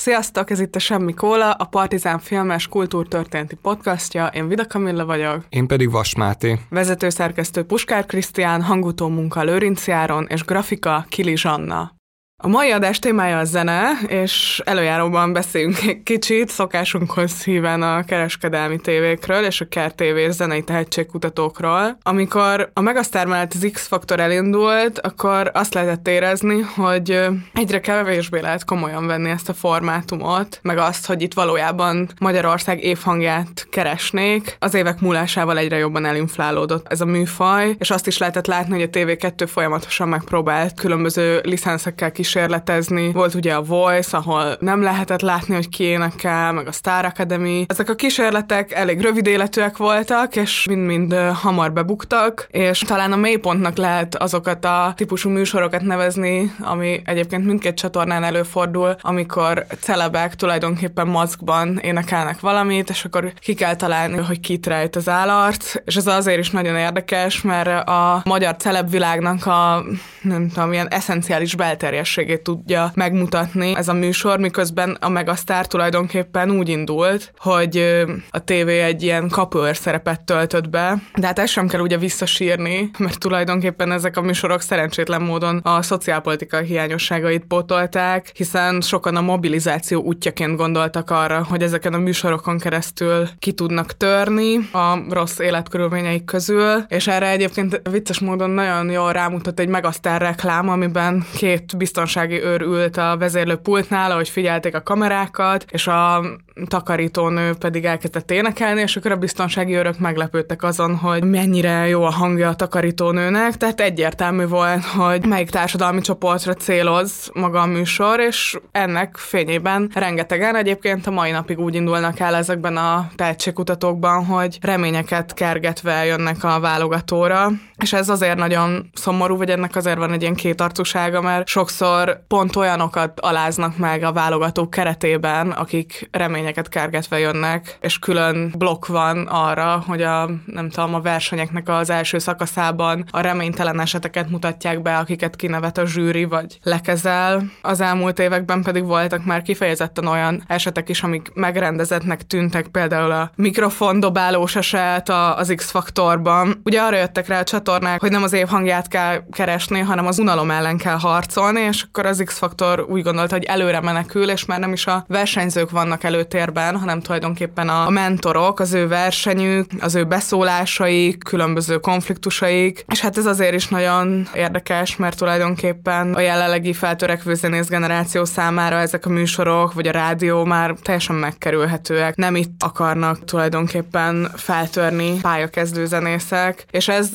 Sziasztok, ez itt a Semmi Kóla, a Partizán filmes kultúrtörténeti podcastja. Én Vida Kamilla vagyok. Én pedig Vas Máté. Vezetőszerkesztő Puskár Krisztián, hangutó munka Lőrinc Járon és grafika Kili Zsanna. A mai adás témája a zene, és előjáróban beszélünk egy kicsit szokásunkhoz híven a kereskedelmi tévékről és a Kert TV zenei tehetségkutatókról. Amikor a Megasztár mellett az X-faktor elindult, akkor azt lehetett érezni, hogy egyre kevésbé lehet komolyan venni ezt a formátumot, meg azt, hogy itt valójában Magyarország évhangját keresnék. Az évek múlásával egyre jobban elinflálódott ez a műfaj, és azt is lehetett látni, hogy a TV2 folyamatosan megpróbált különböző licenszekkel kis kísérletezni. Volt ugye a Voice, ahol nem lehetett látni, hogy ki énekel, meg a Star Academy. Ezek a kísérletek elég rövid életűek voltak, és mind-mind hamar bebuktak, és talán a mélypontnak lehet azokat a típusú műsorokat nevezni, ami egyébként mindkét csatornán előfordul, amikor celebek tulajdonképpen maszkban énekelnek valamit, és akkor ki kell találni, hogy kit rejt az állarc, és ez azért is nagyon érdekes, mert a magyar celebvilágnak a nem tudom, ilyen eszenciális belterjesség tevékenységét tudja megmutatni ez a műsor, miközben a Megasztár tulajdonképpen úgy indult, hogy a tévé egy ilyen kapőr szerepet töltött be, de hát ezt sem kell ugye visszasírni, mert tulajdonképpen ezek a műsorok szerencsétlen módon a szociálpolitikai hiányosságait pótolták, hiszen sokan a mobilizáció útjaként gondoltak arra, hogy ezeken a műsorokon keresztül ki tudnak törni a rossz életkörülményeik közül, és erre egyébként vicces módon nagyon jól rámutat egy megasztár reklám, amiben két biztonsági biztonsági őr ült a vezérlő pultnál, ahogy figyelték a kamerákat, és a takarítónő pedig elkezdett énekelni, és akkor a biztonsági őrök meglepődtek azon, hogy mennyire jó a hangja a takarítónőnek, tehát egyértelmű volt, hogy melyik társadalmi csoportra céloz maga a műsor, és ennek fényében rengetegen egyébként a mai napig úgy indulnak el ezekben a tehetségkutatókban, hogy reményeket kergetve jönnek a válogatóra, és ez azért nagyon szomorú, vagy ennek azért van egy ilyen kétarcúsága, mert sokszor pont olyanokat aláznak meg a válogatók keretében, akik reményeket eredményeket kergetve jönnek, és külön blokk van arra, hogy a, nem tudom, a versenyeknek az első szakaszában a reménytelen eseteket mutatják be, akiket kinevet a zsűri, vagy lekezel. Az elmúlt években pedig voltak már kifejezetten olyan esetek is, amik megrendezetnek tűntek, például a mikrofondobálós eset az X-faktorban. Ugye arra jöttek rá a csatornák, hogy nem az év hangját kell keresni, hanem az unalom ellen kell harcolni, és akkor az X-faktor úgy gondolta, hogy előre menekül, és már nem is a versenyzők vannak előtt előtérben, hanem tulajdonképpen a mentorok, az ő versenyük, az ő beszólásaik, különböző konfliktusaik, és hát ez azért is nagyon érdekes, mert tulajdonképpen a jelenlegi feltörekvő zenész generáció számára ezek a műsorok, vagy a rádió már teljesen megkerülhetőek. Nem itt akarnak tulajdonképpen feltörni pályakezdő zenészek, és ez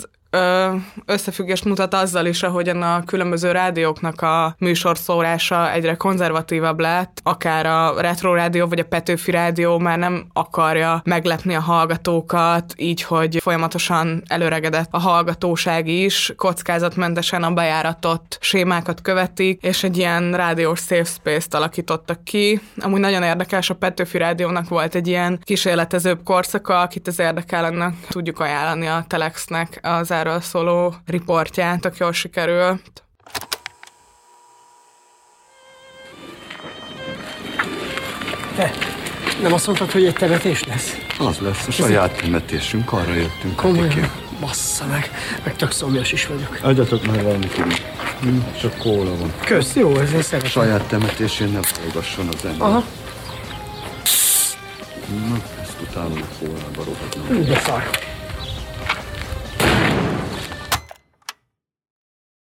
összefüggést mutat azzal is, ahogyan a különböző rádióknak a műsorszórása egyre konzervatívabb lett, akár a Retro Rádió vagy a Petőfi Rádió már nem akarja meglepni a hallgatókat, így, hogy folyamatosan előregedett a hallgatóság is, kockázatmentesen a bejáratott sémákat követik, és egy ilyen rádiós safe space-t alakítottak ki. Amúgy nagyon érdekes, a Petőfi Rádiónak volt egy ilyen kísérletezőbb korszaka, akit az érdekel, annak tudjuk ajánlani a Telexnek az erről szóló riportját, aki jól sikerült. Te, nem azt mondtad, hogy egy temetés lesz? Az lesz, a saját temetésünk, arra jöttünk. Komolyan? Bassza meg, meg tök szomjas is vagyok. Adjatok már valamit, hm, csak kóla van. Kösz, jó, ez én szeretem. Saját temetésén nem hallgasson az ember. Aha. Na, ezt utálom a kólába rohadnom. De szar.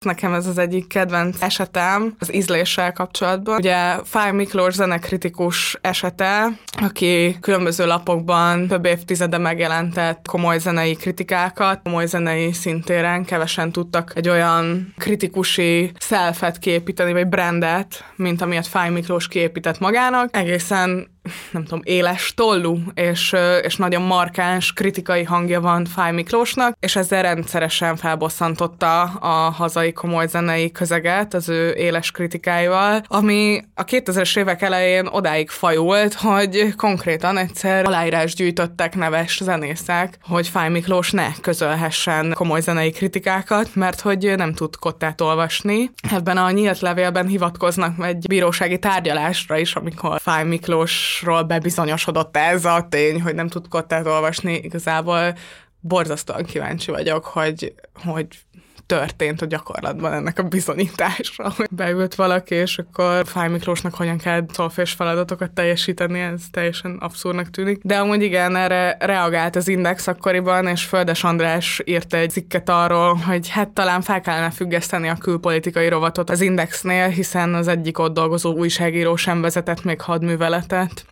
Nekem ez az egyik kedvenc esetem az ízléssel kapcsolatban. Ugye Fáj Miklós zenekritikus esete, aki különböző lapokban több évtizede megjelentett komoly zenei kritikákat, komoly zenei szintéren kevesen tudtak egy olyan kritikusi szelfet kiépíteni, vagy brandet, mint amilyet Fáj Miklós kiépített magának. Egészen nem tudom, éles tollú, és, és nagyon markáns kritikai hangja van Fáj Miklósnak, és ezzel rendszeresen felbosszantotta a hazai komoly zenei közeget az ő éles kritikáival, ami a 2000-es évek elején odáig fajult, hogy konkrétan egyszer aláírás gyűjtöttek neves zenészek, hogy Fáj Miklós ne közölhessen komoly zenei kritikákat, mert hogy nem tud kottát olvasni. Ebben a nyílt levélben hivatkoznak egy bírósági tárgyalásra is, amikor Fáj Miklósról bebizonyosodott ez a tény, hogy nem tud kottát olvasni. Igazából borzasztóan kíváncsi vagyok, hogy, hogy történt a gyakorlatban ennek a bizonyítása, hogy beült valaki, és akkor Fáj Miklósnak hogyan kell szolfés feladatokat teljesíteni, ez teljesen abszurdnak tűnik. De amúgy igen, erre reagált az Index akkoriban, és Földes András írt egy cikket arról, hogy hát talán fel kellene függeszteni a külpolitikai rovatot az Indexnél, hiszen az egyik ott dolgozó újságíró sem vezetett még hadműveletet.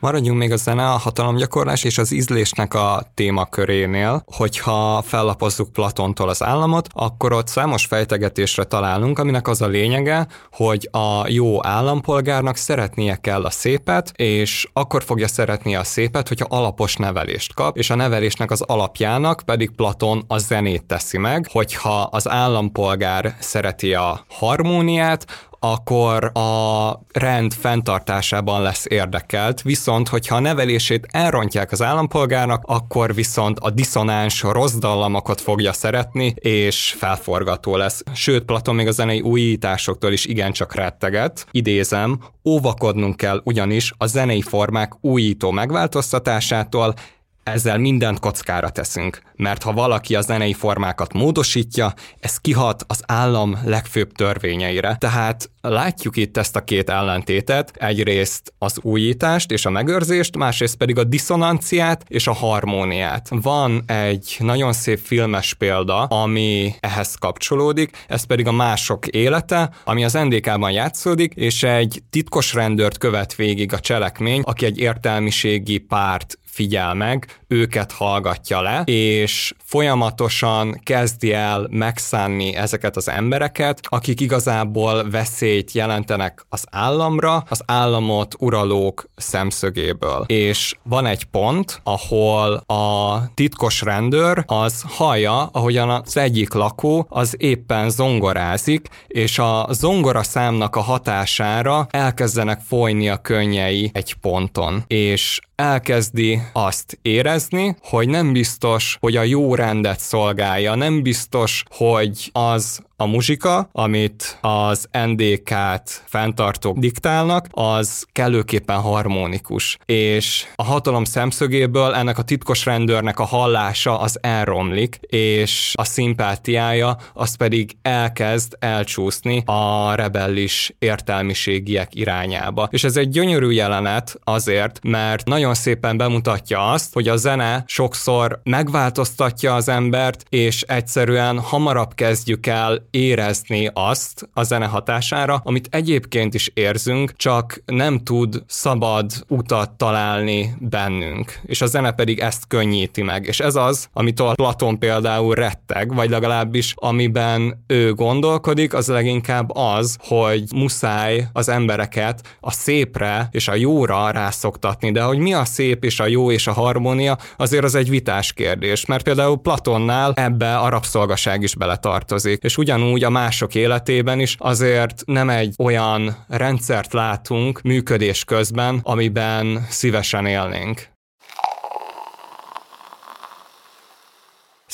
Maradjunk még a zene, a hatalomgyakorlás és az ízlésnek a témakörénél, hogyha fellapozzuk Platontól az államot, akkor ott számos fejtegetésre találunk, aminek az a lényege, hogy a jó állampolgárnak szeretnie kell a szépet, és akkor fogja szeretni a szépet, hogyha alapos nevelést kap, és a nevelésnek az alapjának pedig Platon a zenét teszi meg, hogyha az állampolgár szereti a harmóniát, akkor a rend fenntartásában lesz érdekelt, viszont hogyha a nevelését elrontják az állampolgárnak, akkor viszont a diszonáns rossz dallamokat fogja szeretni, és felforgató lesz. Sőt, Platon még a zenei újításoktól is igencsak retteget. Idézem, óvakodnunk kell ugyanis a zenei formák újító megváltoztatásától, ezzel mindent kockára teszünk, mert ha valaki a zenei formákat módosítja, ez kihat az állam legfőbb törvényeire. Tehát látjuk itt ezt a két ellentétet, egyrészt az újítást és a megőrzést, másrészt pedig a diszonanciát és a harmóniát. Van egy nagyon szép filmes példa, ami ehhez kapcsolódik, ez pedig a Mások élete, ami az NDK-ban játszódik, és egy titkos rendőrt követ végig a cselekmény, aki egy értelmiségi párt figyel meg, őket hallgatja le, és folyamatosan kezdi el megszánni ezeket az embereket, akik igazából veszélyt jelentenek az államra, az államot uralók szemszögéből. És van egy pont, ahol a titkos rendőr az hallja, ahogyan az egyik lakó az éppen zongorázik, és a zongora számnak a hatására elkezdenek folyni a könnyei egy ponton. És elkezdi azt érezni, hogy nem biztos, hogy a jó rendet szolgálja, nem biztos, hogy az a muzsika, amit az NDK-t fenntartók diktálnak, az kellőképpen harmonikus. És a hatalom szemszögéből ennek a titkos rendőrnek a hallása az elromlik, és a szimpátiája az pedig elkezd elcsúszni a rebellis értelmiségiek irányába. És ez egy gyönyörű jelenet azért, mert nagyon szépen bemutatja azt, hogy a zene sokszor megváltoztatja az embert, és egyszerűen hamarabb kezdjük el érezni azt a zene hatására, amit egyébként is érzünk, csak nem tud szabad utat találni bennünk. És a zene pedig ezt könnyíti meg. És ez az, amitől Platon például retteg, vagy legalábbis amiben ő gondolkodik, az leginkább az, hogy muszáj az embereket a szépre és a jóra rászoktatni, de hogy mi a szép és a jó és a harmónia, azért az egy vitás kérdés, mert például Platonnál ebbe a rabszolgaság is beletartozik. És ugyan ugyanúgy a mások életében is azért nem egy olyan rendszert látunk működés közben, amiben szívesen élnénk.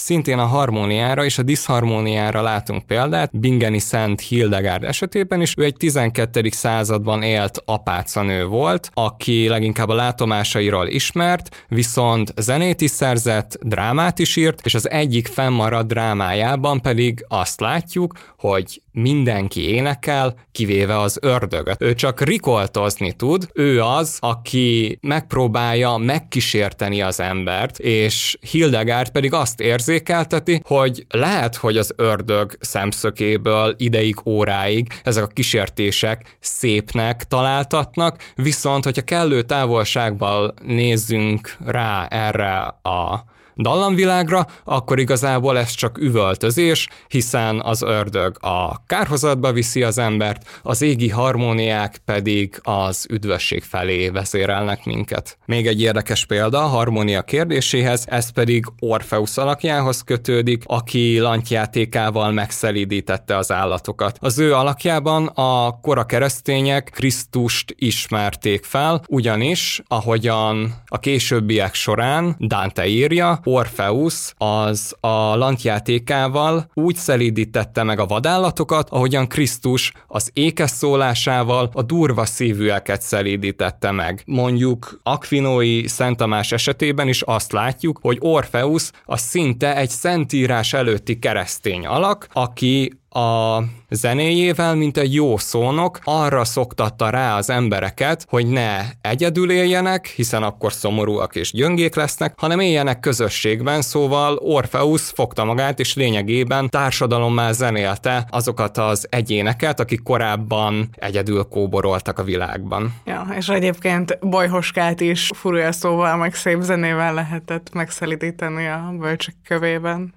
Szintén a harmóniára és a diszharmóniára látunk példát, Bingeni Szent Hildegárd esetében is. Ő egy 12. században élt apácanő volt, aki leginkább a látomásairól ismert, viszont zenét is szerzett, drámát is írt, és az egyik fennmaradt drámájában pedig azt látjuk, hogy mindenki énekel, kivéve az ördögöt. Ő csak rikoltozni tud, ő az, aki megpróbálja megkísérteni az embert, és Hildegard pedig azt érzékelteti, hogy lehet, hogy az ördög szemszökéből ideig, óráig ezek a kísértések szépnek találtatnak, viszont hogyha kellő távolságban nézzünk rá erre a dallamvilágra, akkor igazából ez csak üvöltözés, hiszen az ördög a kárhozatba viszi az embert, az égi harmóniák pedig az üdvösség felé vezérelnek minket. Még egy érdekes példa a harmónia kérdéséhez, ez pedig Orfeusz alakjához kötődik, aki lantjátékával megszelídítette az állatokat. Az ő alakjában a kora keresztények Krisztust ismerték fel, ugyanis, ahogyan a későbbiek során Dante írja, Orfeusz az a lantjátékával úgy szelídítette meg a vadállatokat, ahogyan Krisztus az ékes szólásával a durva szívűeket szelídítette meg. Mondjuk Aquinói Szent Tamás esetében is azt látjuk, hogy Orfeusz a szinte egy szentírás előtti keresztény alak, aki a zenéjével, mint egy jó szónok, arra szoktatta rá az embereket, hogy ne egyedül éljenek, hiszen akkor szomorúak és gyöngék lesznek, hanem éljenek közösségben, szóval Orpheus fogta magát, és lényegében társadalommá zenélte azokat az egyéneket, akik korábban egyedül kóboroltak a világban. Ja, és egyébként Bolyhoskát is furúja szóval, meg szép zenével lehetett megszelidíteni a bölcsek kövében.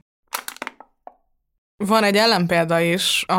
Van egy ellenpélda is a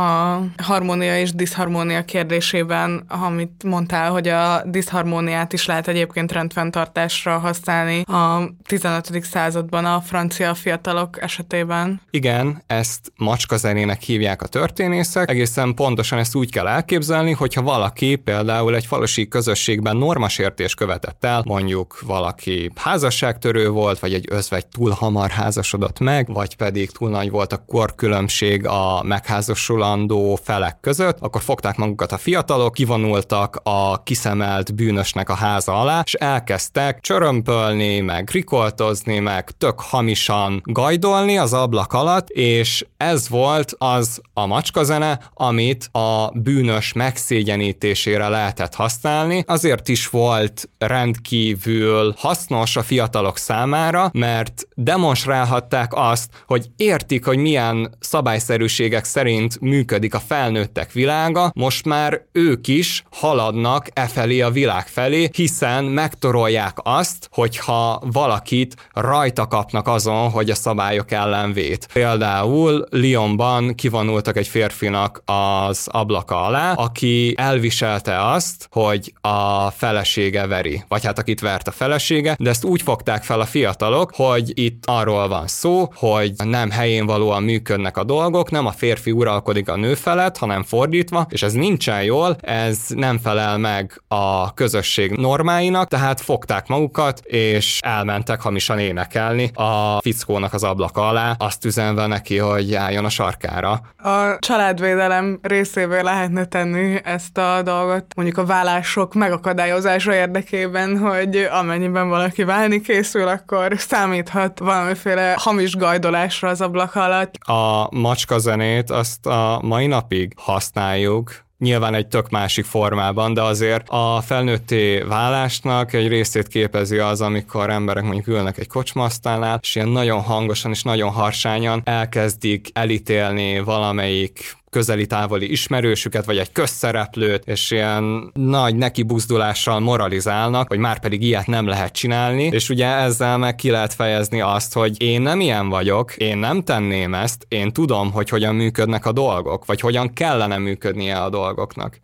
harmónia és diszharmónia kérdésében, amit mondtál, hogy a diszharmóniát is lehet egyébként rendfenntartásra használni a 15. században a francia fiatalok esetében. Igen, ezt macskazenének hívják a történészek. Egészen pontosan ezt úgy kell elképzelni, hogyha valaki például egy falusi közösségben normasértés követett el, mondjuk valaki házasságtörő volt, vagy egy özvegy túl hamar házasodott meg, vagy pedig túl nagy volt a korkülönbség különbség a megházasolandó felek között, akkor fogták magukat a fiatalok, kivonultak a kiszemelt bűnösnek a háza alá, és elkezdtek csörömpölni, meg rikoltozni, meg tök hamisan gajdolni az ablak alatt, és ez volt az a macskazene, amit a bűnös megszégyenítésére lehetett használni. Azért is volt rendkívül hasznos a fiatalok számára, mert demonstrálhatták azt, hogy értik, hogy milyen szab szabályszerűségek szerint működik a felnőttek világa, most már ők is haladnak e felé a világ felé, hiszen megtorolják azt, hogyha valakit rajta kapnak azon, hogy a szabályok ellen vét. Például Lyonban kivonultak egy férfinak az ablaka alá, aki elviselte azt, hogy a felesége veri, vagy hát akit vert a felesége, de ezt úgy fogták fel a fiatalok, hogy itt arról van szó, hogy nem helyén valóan működnek a dolgok, nem a férfi uralkodik a nő felett, hanem fordítva, és ez nincsen jól, ez nem felel meg a közösség normáinak, tehát fogták magukat, és elmentek hamisan énekelni a fickónak az ablaka alá, azt üzenve neki, hogy álljon a sarkára. A családvédelem részévé lehetne tenni ezt a dolgot, mondjuk a vállások megakadályozása érdekében, hogy amennyiben valaki válni készül, akkor számíthat valamiféle hamis gajdolásra az ablak alatt. A macska zenét azt a mai napig használjuk, nyilván egy tök másik formában, de azért a felnőtté válásnak egy részét képezi az, amikor emberek mondjuk ülnek egy kocsmasztánál, és ilyen nagyon hangosan és nagyon harsányan elkezdik elítélni valamelyik közeli-távoli ismerősüket, vagy egy közszereplőt, és ilyen nagy neki buzdulással moralizálnak, hogy már pedig ilyet nem lehet csinálni, és ugye ezzel meg ki lehet fejezni azt, hogy én nem ilyen vagyok, én nem tenném ezt, én tudom, hogy hogyan működnek a dolgok, vagy hogyan kellene működnie a dolgoknak.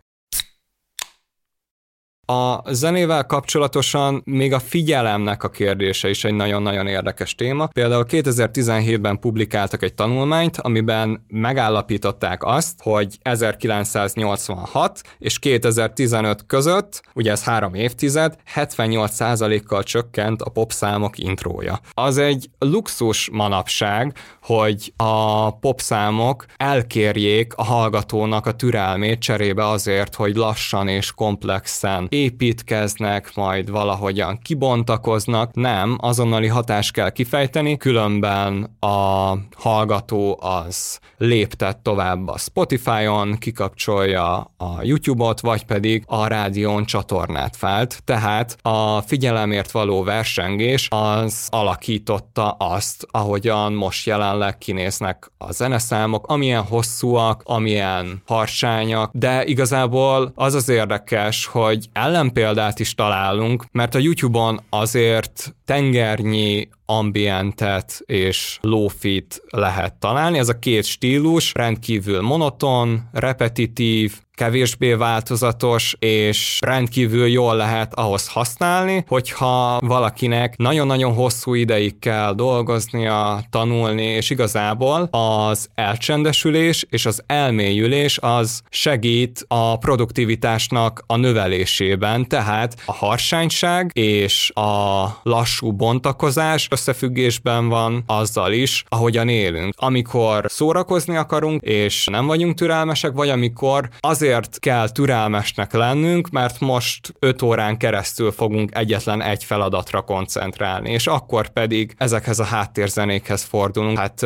A zenével kapcsolatosan még a figyelemnek a kérdése is egy nagyon-nagyon érdekes téma. Például 2017-ben publikáltak egy tanulmányt, amiben megállapították azt, hogy 1986 és 2015 között, ugye ez három évtized, 78%-kal csökkent a popszámok intrója. Az egy luxus manapság, hogy a popszámok elkérjék a hallgatónak a türelmét cserébe azért, hogy lassan és komplexen építkeznek, majd valahogyan kibontakoznak. Nem, azonnali hatást kell kifejteni, különben a hallgató az léptet tovább a Spotify-on, kikapcsolja a YouTube-ot, vagy pedig a rádión csatornát fált. Tehát a figyelemért való versengés az alakította azt, ahogyan most jelenleg kinéznek a zeneszámok, amilyen hosszúak, amilyen harsányak, de igazából az az érdekes, hogy ellenpéldát is találunk, mert a YouTube-on azért tengernyi ambientet és lófit lehet találni. Ez a két stílus rendkívül monoton, repetitív, kevésbé változatos, és rendkívül jól lehet ahhoz használni, hogyha valakinek nagyon-nagyon hosszú ideig kell dolgoznia, tanulni, és igazából az elcsendesülés és az elmélyülés az segít a produktivitásnak a növelésében, tehát a harsányság és a lassú bontakozás összefüggésben van azzal is, ahogyan élünk. Amikor szórakozni akarunk, és nem vagyunk türelmesek, vagy amikor azért kell türelmesnek lennünk, mert most 5 órán keresztül fogunk egyetlen egy feladatra koncentrálni, és akkor pedig ezekhez a háttérzenékhez fordulunk. Hát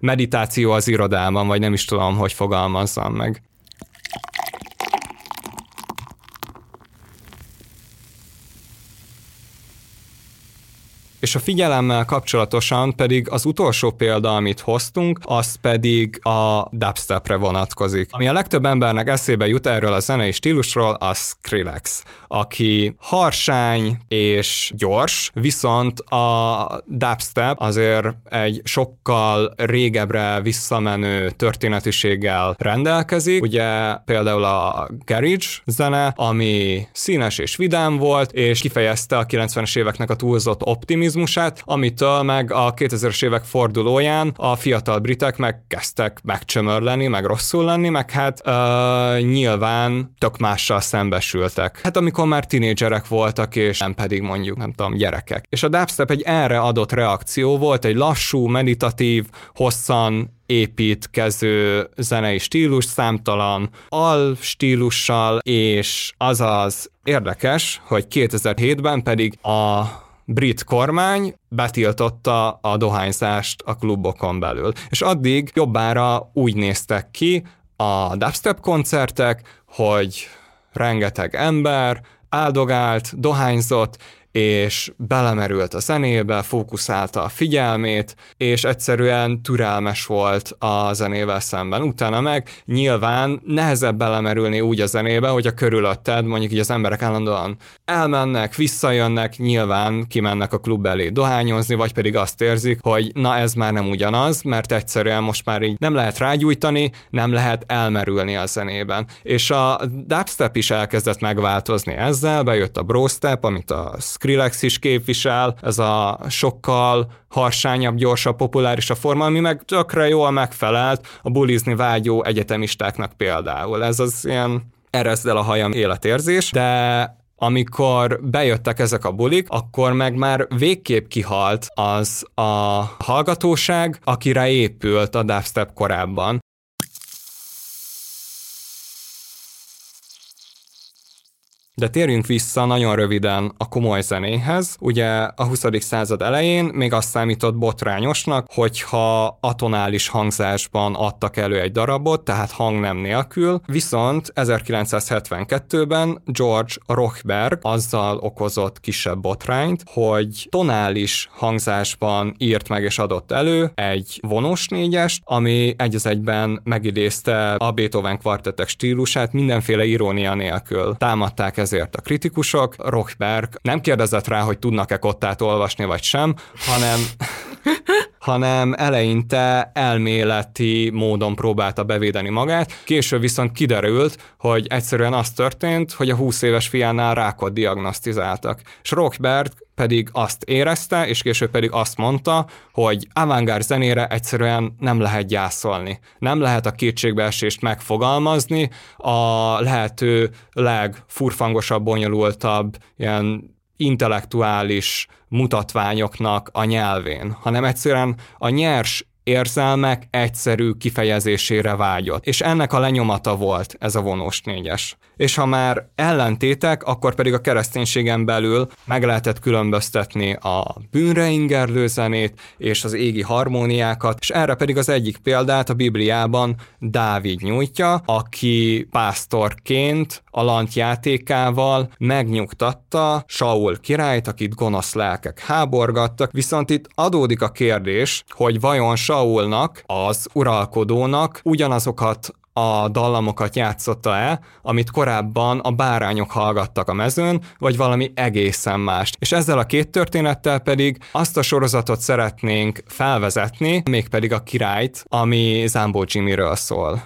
meditáció az irodában, vagy nem is tudom, hogy fogalmazzam meg. És a figyelemmel kapcsolatosan pedig az utolsó példa, amit hoztunk, az pedig a dubstepre vonatkozik. Ami a legtöbb embernek eszébe jut erről a zenei stílusról, az Skrillex, aki harsány és gyors, viszont a dubstep azért egy sokkal régebbre visszamenő történetűséggel rendelkezik. Ugye például a garage zene, ami színes és vidám volt, és kifejezte a 90-es éveknek a túlzott optimizmus, optimizmusát, amitől meg a 2000-es évek fordulóján a fiatal britek meg kezdtek megcsömörleni, meg rosszul lenni, meg hát uh, nyilván tök mással szembesültek. Hát amikor már tinédzserek voltak, és nem pedig mondjuk, nem tudom, gyerekek. És a dubstep egy erre adott reakció volt, egy lassú, meditatív, hosszan építkező zenei stílus, számtalan al stílussal, és az az érdekes, hogy 2007-ben pedig a brit kormány betiltotta a dohányzást a klubokon belül. És addig jobbára úgy néztek ki a dubstep koncertek, hogy rengeteg ember áldogált, dohányzott, és belemerült a zenébe, fókuszálta a figyelmét, és egyszerűen türelmes volt a zenével szemben. Utána meg nyilván nehezebb belemerülni úgy a zenébe, hogy a körülötted mondjuk így az emberek állandóan elmennek, visszajönnek, nyilván kimennek a klub elé dohányozni, vagy pedig azt érzik, hogy na ez már nem ugyanaz, mert egyszerűen most már így nem lehet rágyújtani, nem lehet elmerülni a zenében. És a dubstep is elkezdett megváltozni ezzel, bejött a brostep, amit a Skrillex is képvisel, ez a sokkal harsányabb, gyorsabb, populárisabb forma, ami meg tökre jól megfelelt a bulizni vágyó egyetemistáknak például. Ez az ilyen erezdel a hajam életérzés, de amikor bejöttek ezek a bulik, akkor meg már végképp kihalt az a hallgatóság, akire épült a dubstep korábban. De térjünk vissza nagyon röviden a komoly zenéhez. Ugye a 20. század elején még azt számított botrányosnak, hogyha atonális hangzásban adtak elő egy darabot, tehát hangnem nélkül, viszont 1972-ben George Rochberg azzal okozott kisebb botrányt, hogy tonális hangzásban írt meg és adott elő egy vonós négyest, ami egy az egyben megidézte a Beethoven kvartettek stílusát mindenféle irónia nélkül. Támadták ezért a kritikusok. Rochberg nem kérdezett rá, hogy tudnak-e kottát olvasni vagy sem, hanem hanem eleinte elméleti módon próbálta bevédeni magát. Később viszont kiderült, hogy egyszerűen az történt, hogy a 20 éves fiánál rákot diagnosztizáltak. És Rockberg pedig azt érezte, és később pedig azt mondta, hogy avantgárd zenére egyszerűen nem lehet gyászolni. Nem lehet a kétségbeesést megfogalmazni, a lehető legfurfangosabb, bonyolultabb, ilyen intellektuális mutatványoknak a nyelvén, hanem egyszerűen a nyers érzelmek egyszerű kifejezésére vágyott. És ennek a lenyomata volt ez a vonós négyes. És ha már ellentétek, akkor pedig a kereszténységen belül meg lehetett különböztetni a bűnre ingerlő zenét és az égi harmóniákat, és erre pedig az egyik példát a Bibliában Dávid nyújtja, aki pásztorként a lant játékával megnyugtatta Saul királyt, akit gonosz lelkek háborgattak, viszont itt adódik a kérdés, hogy vajon Saulnak, az uralkodónak ugyanazokat a dallamokat játszotta el, amit korábban a bárányok hallgattak a mezőn, vagy valami egészen mást. És ezzel a két történettel pedig azt a sorozatot szeretnénk felvezetni, mégpedig a királyt, ami Zambó Jimmyről szól.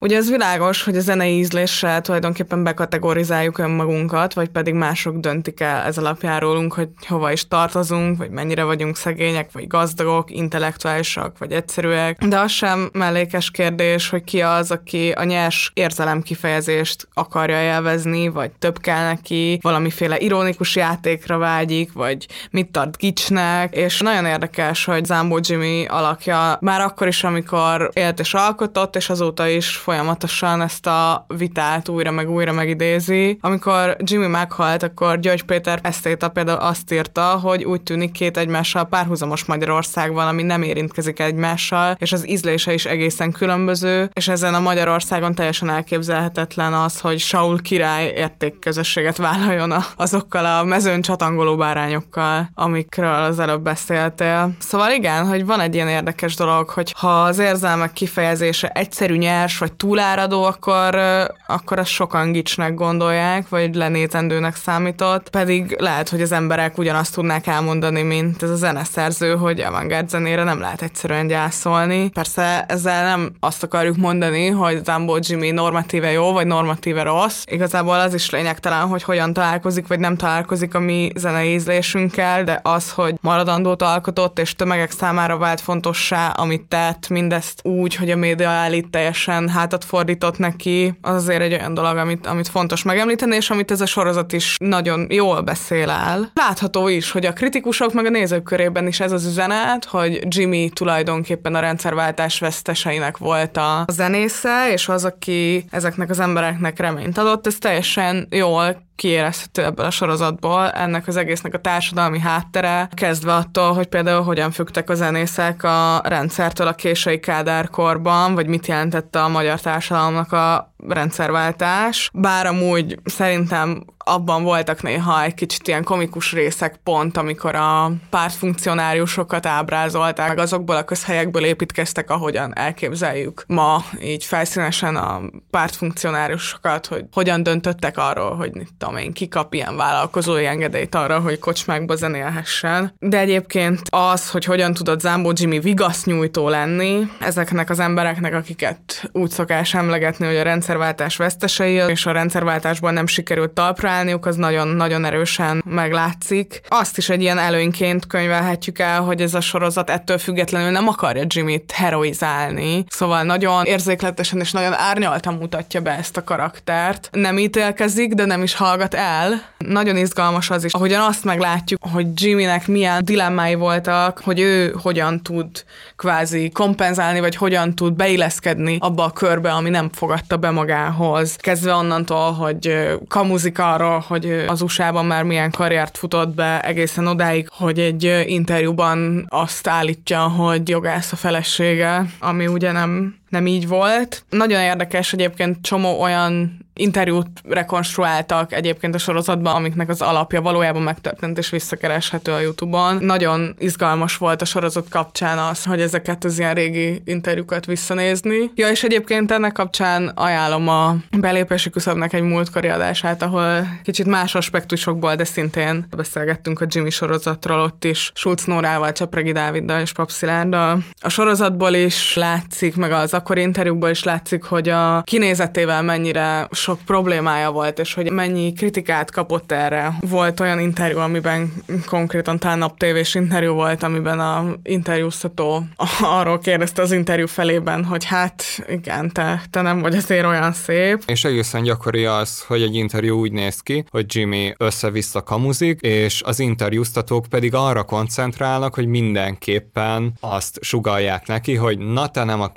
Ugye ez világos, hogy a zenei ízléssel tulajdonképpen bekategorizáljuk önmagunkat, vagy pedig mások döntik el ez alapján rólunk, hogy hova is tartozunk, vagy mennyire vagyunk szegények, vagy gazdagok, intellektuálisak, vagy egyszerűek. De az sem mellékes kérdés, hogy ki az, aki a nyers érzelem kifejezést akarja élvezni, vagy több kell neki, valamiféle ironikus játékra vágyik, vagy mit tart gicsnek, és nagyon érdekes, hogy Zambó Jimmy alakja már akkor is, amikor élt és alkotott, és azóta is folyamatosan ezt a vitát újra meg újra megidézi. Amikor Jimmy meghalt, akkor György Péter esztéta például azt írta, hogy úgy tűnik két egymással párhuzamos Magyarország van, ami nem érintkezik egymással, és az ízlése is egészen különböző, és ezen a Magyarországon teljesen elképzelhetetlen az, hogy Saul király értékközösséget vállaljon azokkal a mezőn csatangoló bárányokkal, amikről az előbb beszéltél. Szóval igen, hogy van egy ilyen érdekes dolog, hogy ha az érzelmek kifejezése egyszerű nyers vagy túláradó, akkor, akkor azt sokan gicsnek gondolják, vagy lenézendőnek számított, pedig lehet, hogy az emberek ugyanazt tudnák elmondani, mint ez a zeneszerző, hogy avantgárd zenére nem lehet egyszerűen gyászolni. Persze ezzel nem azt akarjuk mondani, hogy Zambo Jimmy normatíve jó, vagy normatíve rossz. Igazából az is lényegtelen, hogy hogyan találkozik, vagy nem találkozik a mi zenei ízlésünkkel, de az, hogy maradandót alkotott, és tömegek számára vált fontossá, amit tett, mindezt úgy, hogy a média állít teljesen hát hátat fordított neki, az azért egy olyan dolog, amit, amit fontos megemlíteni, és amit ez a sorozat is nagyon jól beszél el. Látható is, hogy a kritikusok meg a nézők körében is ez az üzenet, hogy Jimmy tulajdonképpen a rendszerváltás veszteseinek volt a zenésze, és az, aki ezeknek az embereknek reményt adott, ez teljesen jól kiérezhető ebből a sorozatból, ennek az egésznek a társadalmi háttere, kezdve attól, hogy például hogyan fügtek a zenészek a rendszertől a késői kádárkorban, vagy mit jelentette a magyar társadalomnak a rendszerváltás, bár amúgy szerintem abban voltak néha egy kicsit ilyen komikus részek pont, amikor a pártfunkcionáriusokat ábrázolták, meg azokból a közhelyekből építkeztek, ahogyan elképzeljük ma így felszínesen a pártfunkcionáriusokat, hogy hogyan döntöttek arról, hogy mit tudom én, kikap ilyen vállalkozói engedélyt arra, hogy kocsmákba zenélhessen. De egyébként az, hogy hogyan tudott Zambó Jimmy vigasznyújtó lenni ezeknek az embereknek, akiket úgy szokás emlegetni, hogy a rendszerváltás vesztesei, és a rendszerváltásban nem sikerült talpra állniuk, az nagyon-nagyon erősen meglátszik. Azt is egy ilyen előnyként könyvelhetjük el, hogy ez a sorozat ettől függetlenül nem akarja Jimmy-t heroizálni. Szóval nagyon érzékletesen és nagyon árnyaltan mutatja be ezt a karaktert. Nem ítélkezik, de nem is hallgat el. Nagyon izgalmas az is, ahogyan azt meglátjuk, hogy Jimmynek milyen dilemmái voltak, hogy ő hogyan tud kvázi kompenzálni, vagy hogyan tud beilleszkedni abba a körbe, ami nem fogadta be magához. Kezdve onnantól, hogy kamuzik arról, arról, hogy az USA-ban már milyen karriert futott be egészen odáig, hogy egy interjúban azt állítja, hogy jogász a felesége, ami ugye nem, nem így volt. Nagyon érdekes egyébként csomó olyan interjút rekonstruáltak egyébként a sorozatban, amiknek az alapja valójában megtörtént és visszakereshető a Youtube-on. Nagyon izgalmas volt a sorozat kapcsán az, hogy ezeket az ilyen régi interjúkat visszanézni. Ja, és egyébként ennek kapcsán ajánlom a belépési küszöbnek egy múltkori adását, ahol kicsit más aspektusokból, de szintén beszélgettünk a Jimmy sorozatról ott is, Schulz Nórával, Csapregi Dáviddal és Papszilárddal. A sorozatból is látszik, meg az akkori interjúkból is látszik, hogy a kinézetével mennyire sok problémája volt, és hogy mennyi kritikát kapott erre. Volt olyan interjú, amiben konkrétan talán naptévés interjú volt, amiben a interjúztató arról kérdezte az interjú felében, hogy hát igen, te, te nem vagy azért olyan szép. És egészen gyakori az, hogy egy interjú úgy néz ki, hogy Jimmy össze-vissza kamuzik, és az interjúztatók pedig arra koncentrálnak, hogy mindenképpen azt sugalják neki, hogy na te nem a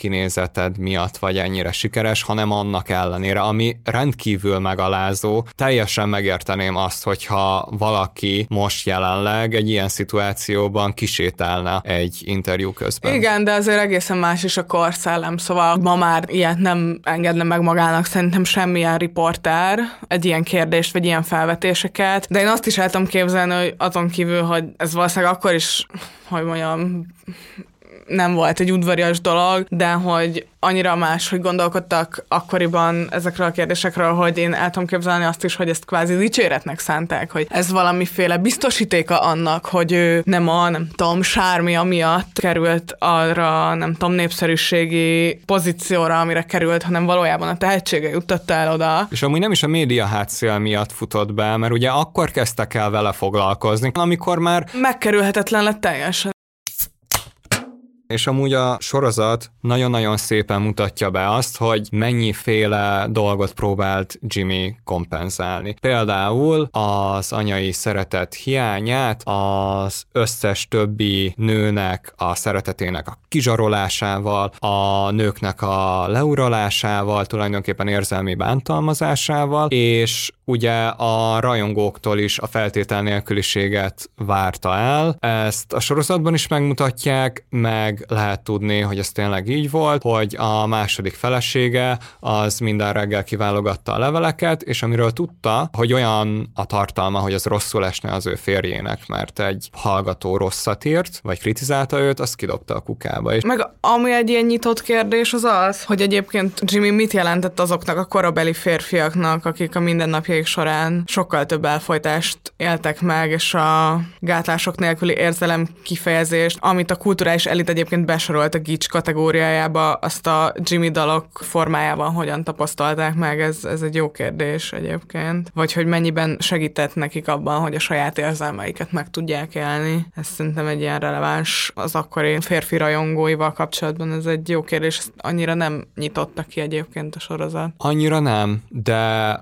kinézeted miatt vagy ennyire sikeres, hanem annak ellenére, ami rendkívül megalázó. Teljesen megérteném azt, hogyha valaki most jelenleg egy ilyen szituációban kisétálna egy interjú közben. Igen, de azért egészen más is a korszellem, szóval ma már ilyet nem engedne meg magának szerintem semmilyen riporter egy ilyen kérdést, vagy ilyen felvetéseket, de én azt is el tudom képzelni, hogy azon kívül, hogy ez valószínűleg akkor is, hogy mondjam, nem volt egy udvarias dolog, de hogy annyira más, hogy gondolkodtak akkoriban ezekről a kérdésekről, hogy én el tudom képzelni azt is, hogy ezt kvázi dicséretnek szánták, hogy ez valamiféle biztosítéka annak, hogy ő nem a, nem tudom, sármi miatt került arra, nem tudom, népszerűségi pozícióra, amire került, hanem valójában a tehetsége juttatta el oda. És amúgy nem is a média hátszél miatt futott be, mert ugye akkor kezdtek el vele foglalkozni, amikor már megkerülhetetlen lett teljesen. És amúgy a sorozat nagyon-nagyon szépen mutatja be azt, hogy mennyiféle dolgot próbált Jimmy kompenzálni. Például az anyai szeretet hiányát, az összes többi nőnek a szeretetének a kizsarolásával, a nőknek a leuralásával, tulajdonképpen érzelmi bántalmazásával, és ugye a rajongóktól is a feltétel nélküliséget várta el. Ezt a sorozatban is megmutatják, meg lehet tudni, hogy ez tényleg így volt, hogy a második felesége az minden reggel kiválogatta a leveleket, és amiről tudta, hogy olyan a tartalma, hogy az rosszul esne az ő férjének, mert egy hallgató rosszat írt, vagy kritizálta őt, azt kidobta a kukába. És Meg ami egy ilyen nyitott kérdés az az, hogy egyébként Jimmy mit jelentett azoknak a korabeli férfiaknak, akik a mindennapjaik során sokkal több elfolytást éltek meg, és a gátlások nélküli érzelem kifejezést, amit a kulturális elit egyébként besorolt a gics kategóriájába, azt a Jimmy dalok formájában hogyan tapasztalták meg, ez, ez egy jó kérdés egyébként. Vagy hogy mennyiben segített nekik abban, hogy a saját érzelmeiket meg tudják élni. Ez szerintem egy ilyen releváns az akkori férfi rajongóival kapcsolatban, ez egy jó kérdés, ezt annyira nem nyitotta ki egyébként a sorozat. Annyira nem, de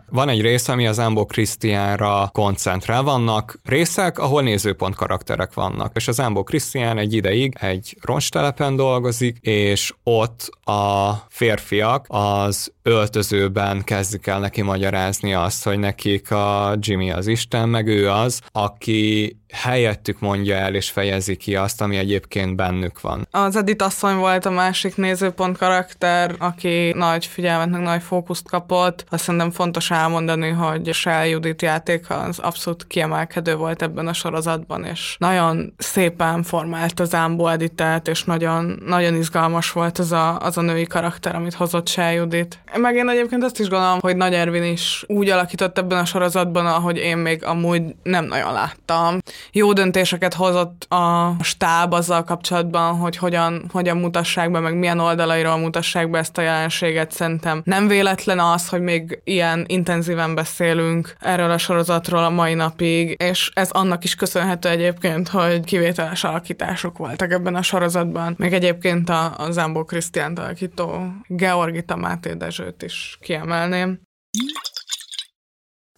van egy rész, ami az Ambo Krisztiánra koncentrál. Vannak részek, ahol nézőpont karakterek vannak, és az Ambo Krisztián egy ideig egy roncstelepen dolgozik, és ott a férfiak az öltözőben kezdik el neki magyarázni azt, hogy nekik a Jimmy az Isten, meg ő az, aki helyettük mondja el és fejezi ki azt, ami egyébként bennük van. Az Edith asszony volt a másik nézőpont karakter, aki nagy figyelmet, meg nagy fókuszt kapott. Azt szerintem fontos elmondani, hogy Shell Judith játék az abszolút kiemelkedő volt ebben a sorozatban, és nagyon szépen formált az Ámbó Editet, és nagyon, nagyon izgalmas volt az a, az a női karakter, amit hozott Shell Judith. Meg én egyébként azt is gondolom, hogy Nagy Ervin is úgy alakított ebben a sorozatban, ahogy én még amúgy nem nagyon láttam jó döntéseket hozott a stáb azzal kapcsolatban, hogy hogyan, hogyan mutassák be, meg milyen oldalairól mutassák be ezt a jelenséget. Szerintem nem véletlen az, hogy még ilyen intenzíven beszélünk erről a sorozatról a mai napig, és ez annak is köszönhető egyébként, hogy kivételes alakítások voltak ebben a sorozatban. Még egyébként a, a Zambó Krisztiánt alakító Georgita Máté Dezsőt is kiemelném.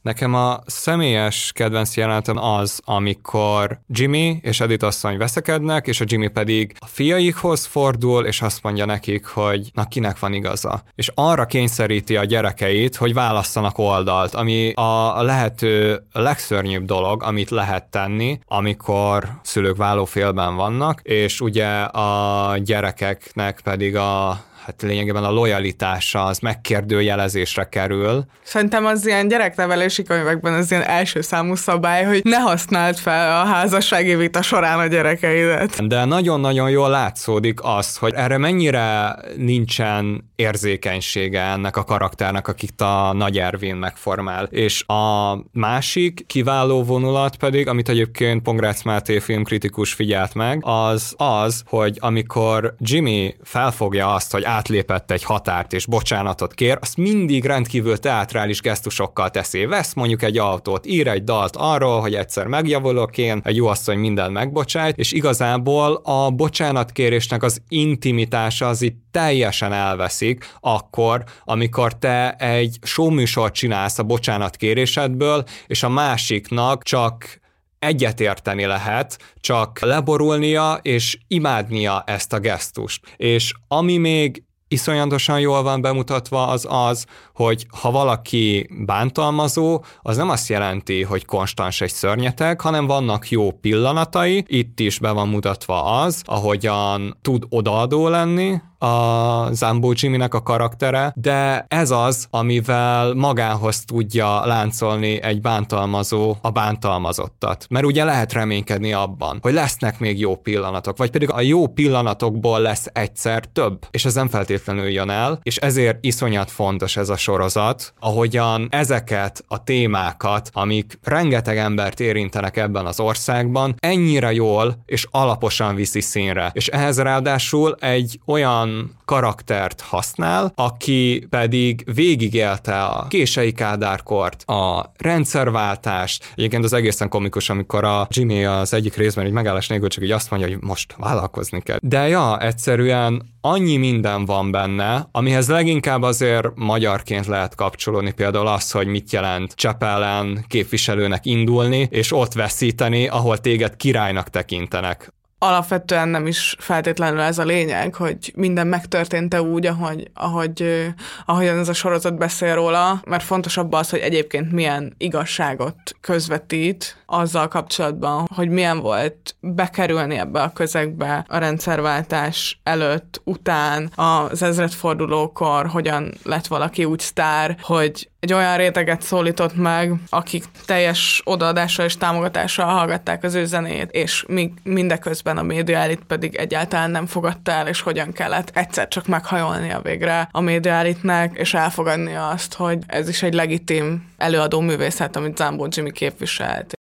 Nekem a személyes kedvenc jelenetem az, amikor Jimmy és Edith asszony veszekednek, és a Jimmy pedig a fiaikhoz fordul, és azt mondja nekik, hogy na kinek van igaza. És arra kényszeríti a gyerekeit, hogy válasszanak oldalt, ami a lehető legszörnyűbb dolog, amit lehet tenni, amikor szülők vállófélben vannak, és ugye a gyerekeknek pedig a hát lényegében a lojalitása az megkérdőjelezésre kerül. Szerintem az ilyen gyereknevelési könyvekben az ilyen első számú szabály, hogy ne használd fel a házassági vita során a gyerekeidet. De nagyon-nagyon jól látszódik az, hogy erre mennyire nincsen érzékenysége ennek a karakternek, akit a Nagy Ervin megformál. És a másik kiváló vonulat pedig, amit egyébként Pongrácz Máté filmkritikus figyelt meg, az az, hogy amikor Jimmy felfogja azt, hogy átlépett egy határt és bocsánatot kér, azt mindig rendkívül teátrális gesztusokkal teszi. Vesz mondjuk egy autót, ír egy dalt arról, hogy egyszer megjavulok én, egy jó asszony minden megbocsájt, és igazából a bocsánatkérésnek az intimitása az itt teljesen elveszik akkor, amikor te egy showműsort csinálsz a bocsánatkérésedből, és a másiknak csak egyetérteni lehet, csak leborulnia és imádnia ezt a gesztust. És ami még iszonyatosan jól van bemutatva az az, hogy ha valaki bántalmazó, az nem azt jelenti, hogy konstans egy szörnyeteg, hanem vannak jó pillanatai, itt is be van mutatva az, ahogyan tud odaadó lenni, a Zambó Jimmy-nek a karaktere, de ez az, amivel magához tudja láncolni egy bántalmazó a bántalmazottat. Mert ugye lehet reménykedni abban, hogy lesznek még jó pillanatok, vagy pedig a jó pillanatokból lesz egyszer több, és ez nem feltétlenül jön el, és ezért iszonyat fontos ez a sorozat, ahogyan ezeket a témákat, amik rengeteg embert érintenek ebben az országban, ennyire jól és alaposan viszi színre. És ehhez ráadásul egy olyan karaktert használ, aki pedig végigélte a kései kádárkort, a rendszerváltást. Egyébként az egészen komikus, amikor a Jimmy az egyik részben egy megállás nélkül csak így azt mondja, hogy most vállalkozni kell. De ja, egyszerűen annyi minden van benne, amihez leginkább azért magyarként lehet kapcsolódni, például az, hogy mit jelent Csepelen képviselőnek indulni, és ott veszíteni, ahol téged királynak tekintenek alapvetően nem is feltétlenül ez a lényeg, hogy minden megtörtént-e úgy, ahogy, ahogy, ahogyan ez a sorozat beszél róla, mert fontosabb az, hogy egyébként milyen igazságot közvetít azzal kapcsolatban, hogy milyen volt bekerülni ebbe a közegbe a rendszerváltás előtt, után, az ezredfordulókor, hogyan lett valaki úgy sztár, hogy egy olyan réteget szólított meg, akik teljes odaadással és támogatással hallgatták az ő zenét, és mi mindeközben a média elit pedig egyáltalán nem fogadta el, és hogyan kellett egyszer csak meghajolnia végre a média elitnek, és elfogadni azt, hogy ez is egy legitim előadó művészet, amit Zambó Jimmy képviselt.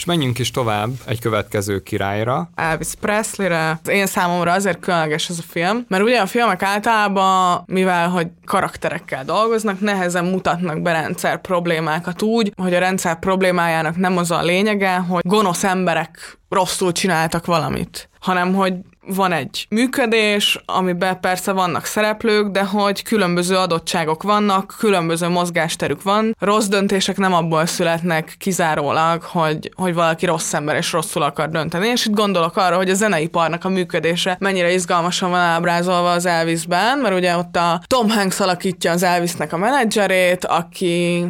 És menjünk is tovább egy következő királyra. Elvis Presley-re. Én számomra azért különleges ez a film, mert ugye a filmek általában, mivel hogy karakterekkel dolgoznak, nehezen mutatnak be rendszer problémákat úgy, hogy a rendszer problémájának nem az a lényege, hogy gonosz emberek rosszul csináltak valamit, hanem hogy van egy működés, amiben persze vannak szereplők, de hogy különböző adottságok vannak, különböző mozgásterük van. Rossz döntések nem abból születnek kizárólag, hogy, hogy valaki rossz ember és rosszul akar dönteni. És itt gondolok arra, hogy a zeneiparnak a működése mennyire izgalmasan van ábrázolva az Elvisben, mert ugye ott a Tom Hanks alakítja az Elvisnek a menedzserét, aki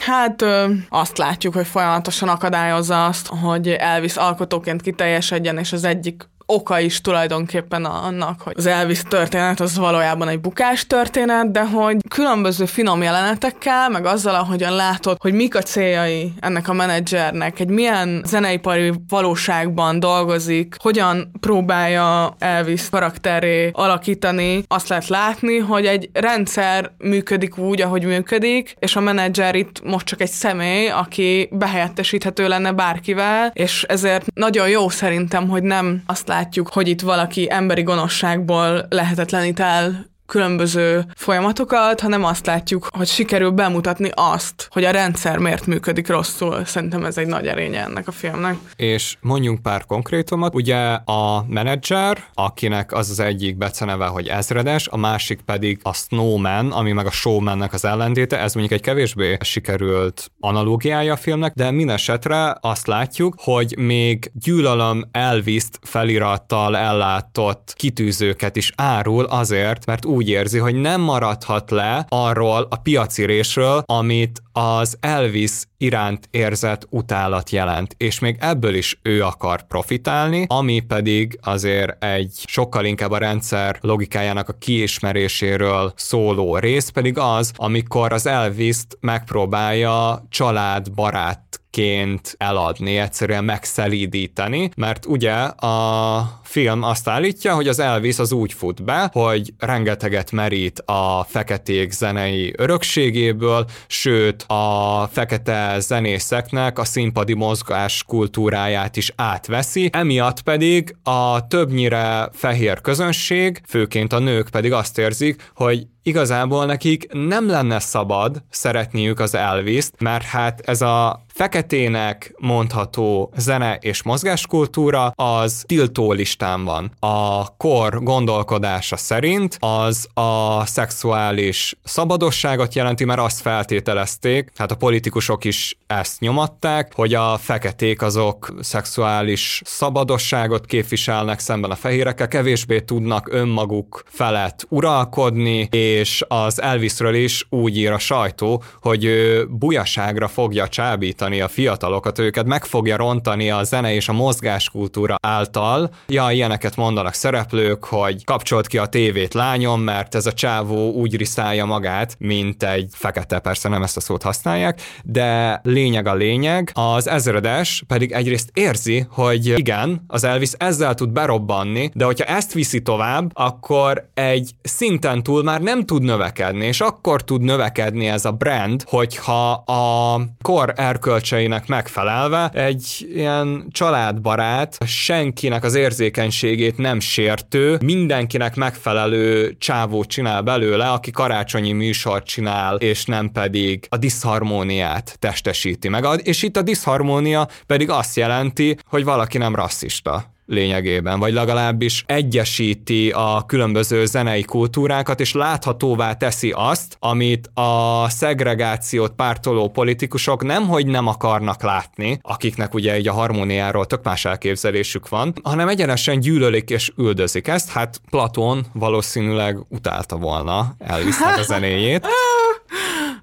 Hát azt látjuk, hogy folyamatosan akadályozza azt, hogy Elvis alkotóként kiteljesedjen, és az egyik oka is tulajdonképpen annak, hogy az Elvis történet az valójában egy bukás történet, de hogy különböző finom jelenetekkel, meg azzal, ahogyan látod, hogy mik a céljai ennek a menedzsernek, egy milyen zeneipari valóságban dolgozik, hogyan próbálja Elvis karakteré alakítani, azt lehet látni, hogy egy rendszer működik úgy, ahogy működik, és a menedzser itt most csak egy személy, aki behelyettesíthető lenne bárkivel, és ezért nagyon jó szerintem, hogy nem azt lát látjuk, hogy itt valaki emberi gonoszságból lehetetlenít el különböző folyamatokat, hanem azt látjuk, hogy sikerül bemutatni azt, hogy a rendszer miért működik rosszul. Szerintem ez egy nagy erénye ennek a filmnek. És mondjunk pár konkrétumot. Ugye a menedzser, akinek az az egyik beceneve, hogy ezredes, a másik pedig a Snowman, ami meg a Showmannek az ellentéte. Ez mondjuk egy kevésbé sikerült analógiája a filmnek, de minden esetre azt látjuk, hogy még gyűlölöm Elvis-t felirattal ellátott kitűzőket is árul azért, mert úgy úgy érzi, hogy nem maradhat le arról a piaci résről, amit az Elvis iránt érzett utálat jelent, és még ebből is ő akar profitálni, ami pedig azért egy sokkal inkább a rendszer logikájának a kiismeréséről szóló rész pedig az, amikor az Elvis-t megpróbálja családbarát ként eladni, egyszerűen megszelídíteni, mert ugye a film azt állítja, hogy az Elvis az úgy fut be, hogy rengeteget merít a feketék zenei örökségéből, sőt a fekete zenészeknek a színpadi mozgás kultúráját is átveszi, emiatt pedig a többnyire fehér közönség, főként a nők pedig azt érzik, hogy igazából nekik nem lenne szabad szeretniük az Elvis-t, mert hát ez a feketének mondható zene és mozgáskultúra az tiltó listán van. A kor gondolkodása szerint az a szexuális szabadosságot jelenti, mert azt feltételezték, hát a politikusok is ezt nyomatták, hogy a feketék azok szexuális szabadosságot képviselnek szemben a fehérekkel, kevésbé tudnak önmaguk felett uralkodni, és és az Elvisről is úgy ír a sajtó, hogy bujaságra fogja csábítani a fiatalokat, őket meg fogja rontani a zene és a mozgáskultúra által. Ja, ilyeneket mondanak szereplők, hogy kapcsolt ki a tévét lányom, mert ez a csávó úgy riszálja magát, mint egy fekete, persze nem ezt a szót használják, de lényeg a lényeg, az ezredes pedig egyrészt érzi, hogy igen, az Elvis ezzel tud berobbanni, de hogyha ezt viszi tovább, akkor egy szinten túl már nem tud növekedni, és akkor tud növekedni ez a brand, hogyha a kor erkölcseinek megfelelve egy ilyen családbarát, senkinek az érzékenységét nem sértő, mindenkinek megfelelő csávót csinál belőle, aki karácsonyi műsort csinál, és nem pedig a diszharmóniát testesíti meg. És itt a diszharmónia pedig azt jelenti, hogy valaki nem rasszista lényegében, vagy legalábbis egyesíti a különböző zenei kultúrákat, és láthatóvá teszi azt, amit a szegregációt pártoló politikusok nemhogy nem akarnak látni, akiknek ugye egy a harmóniáról tök más elképzelésük van, hanem egyenesen gyűlölik és üldözik ezt, hát Platón valószínűleg utálta volna Elvisnek a zenéjét.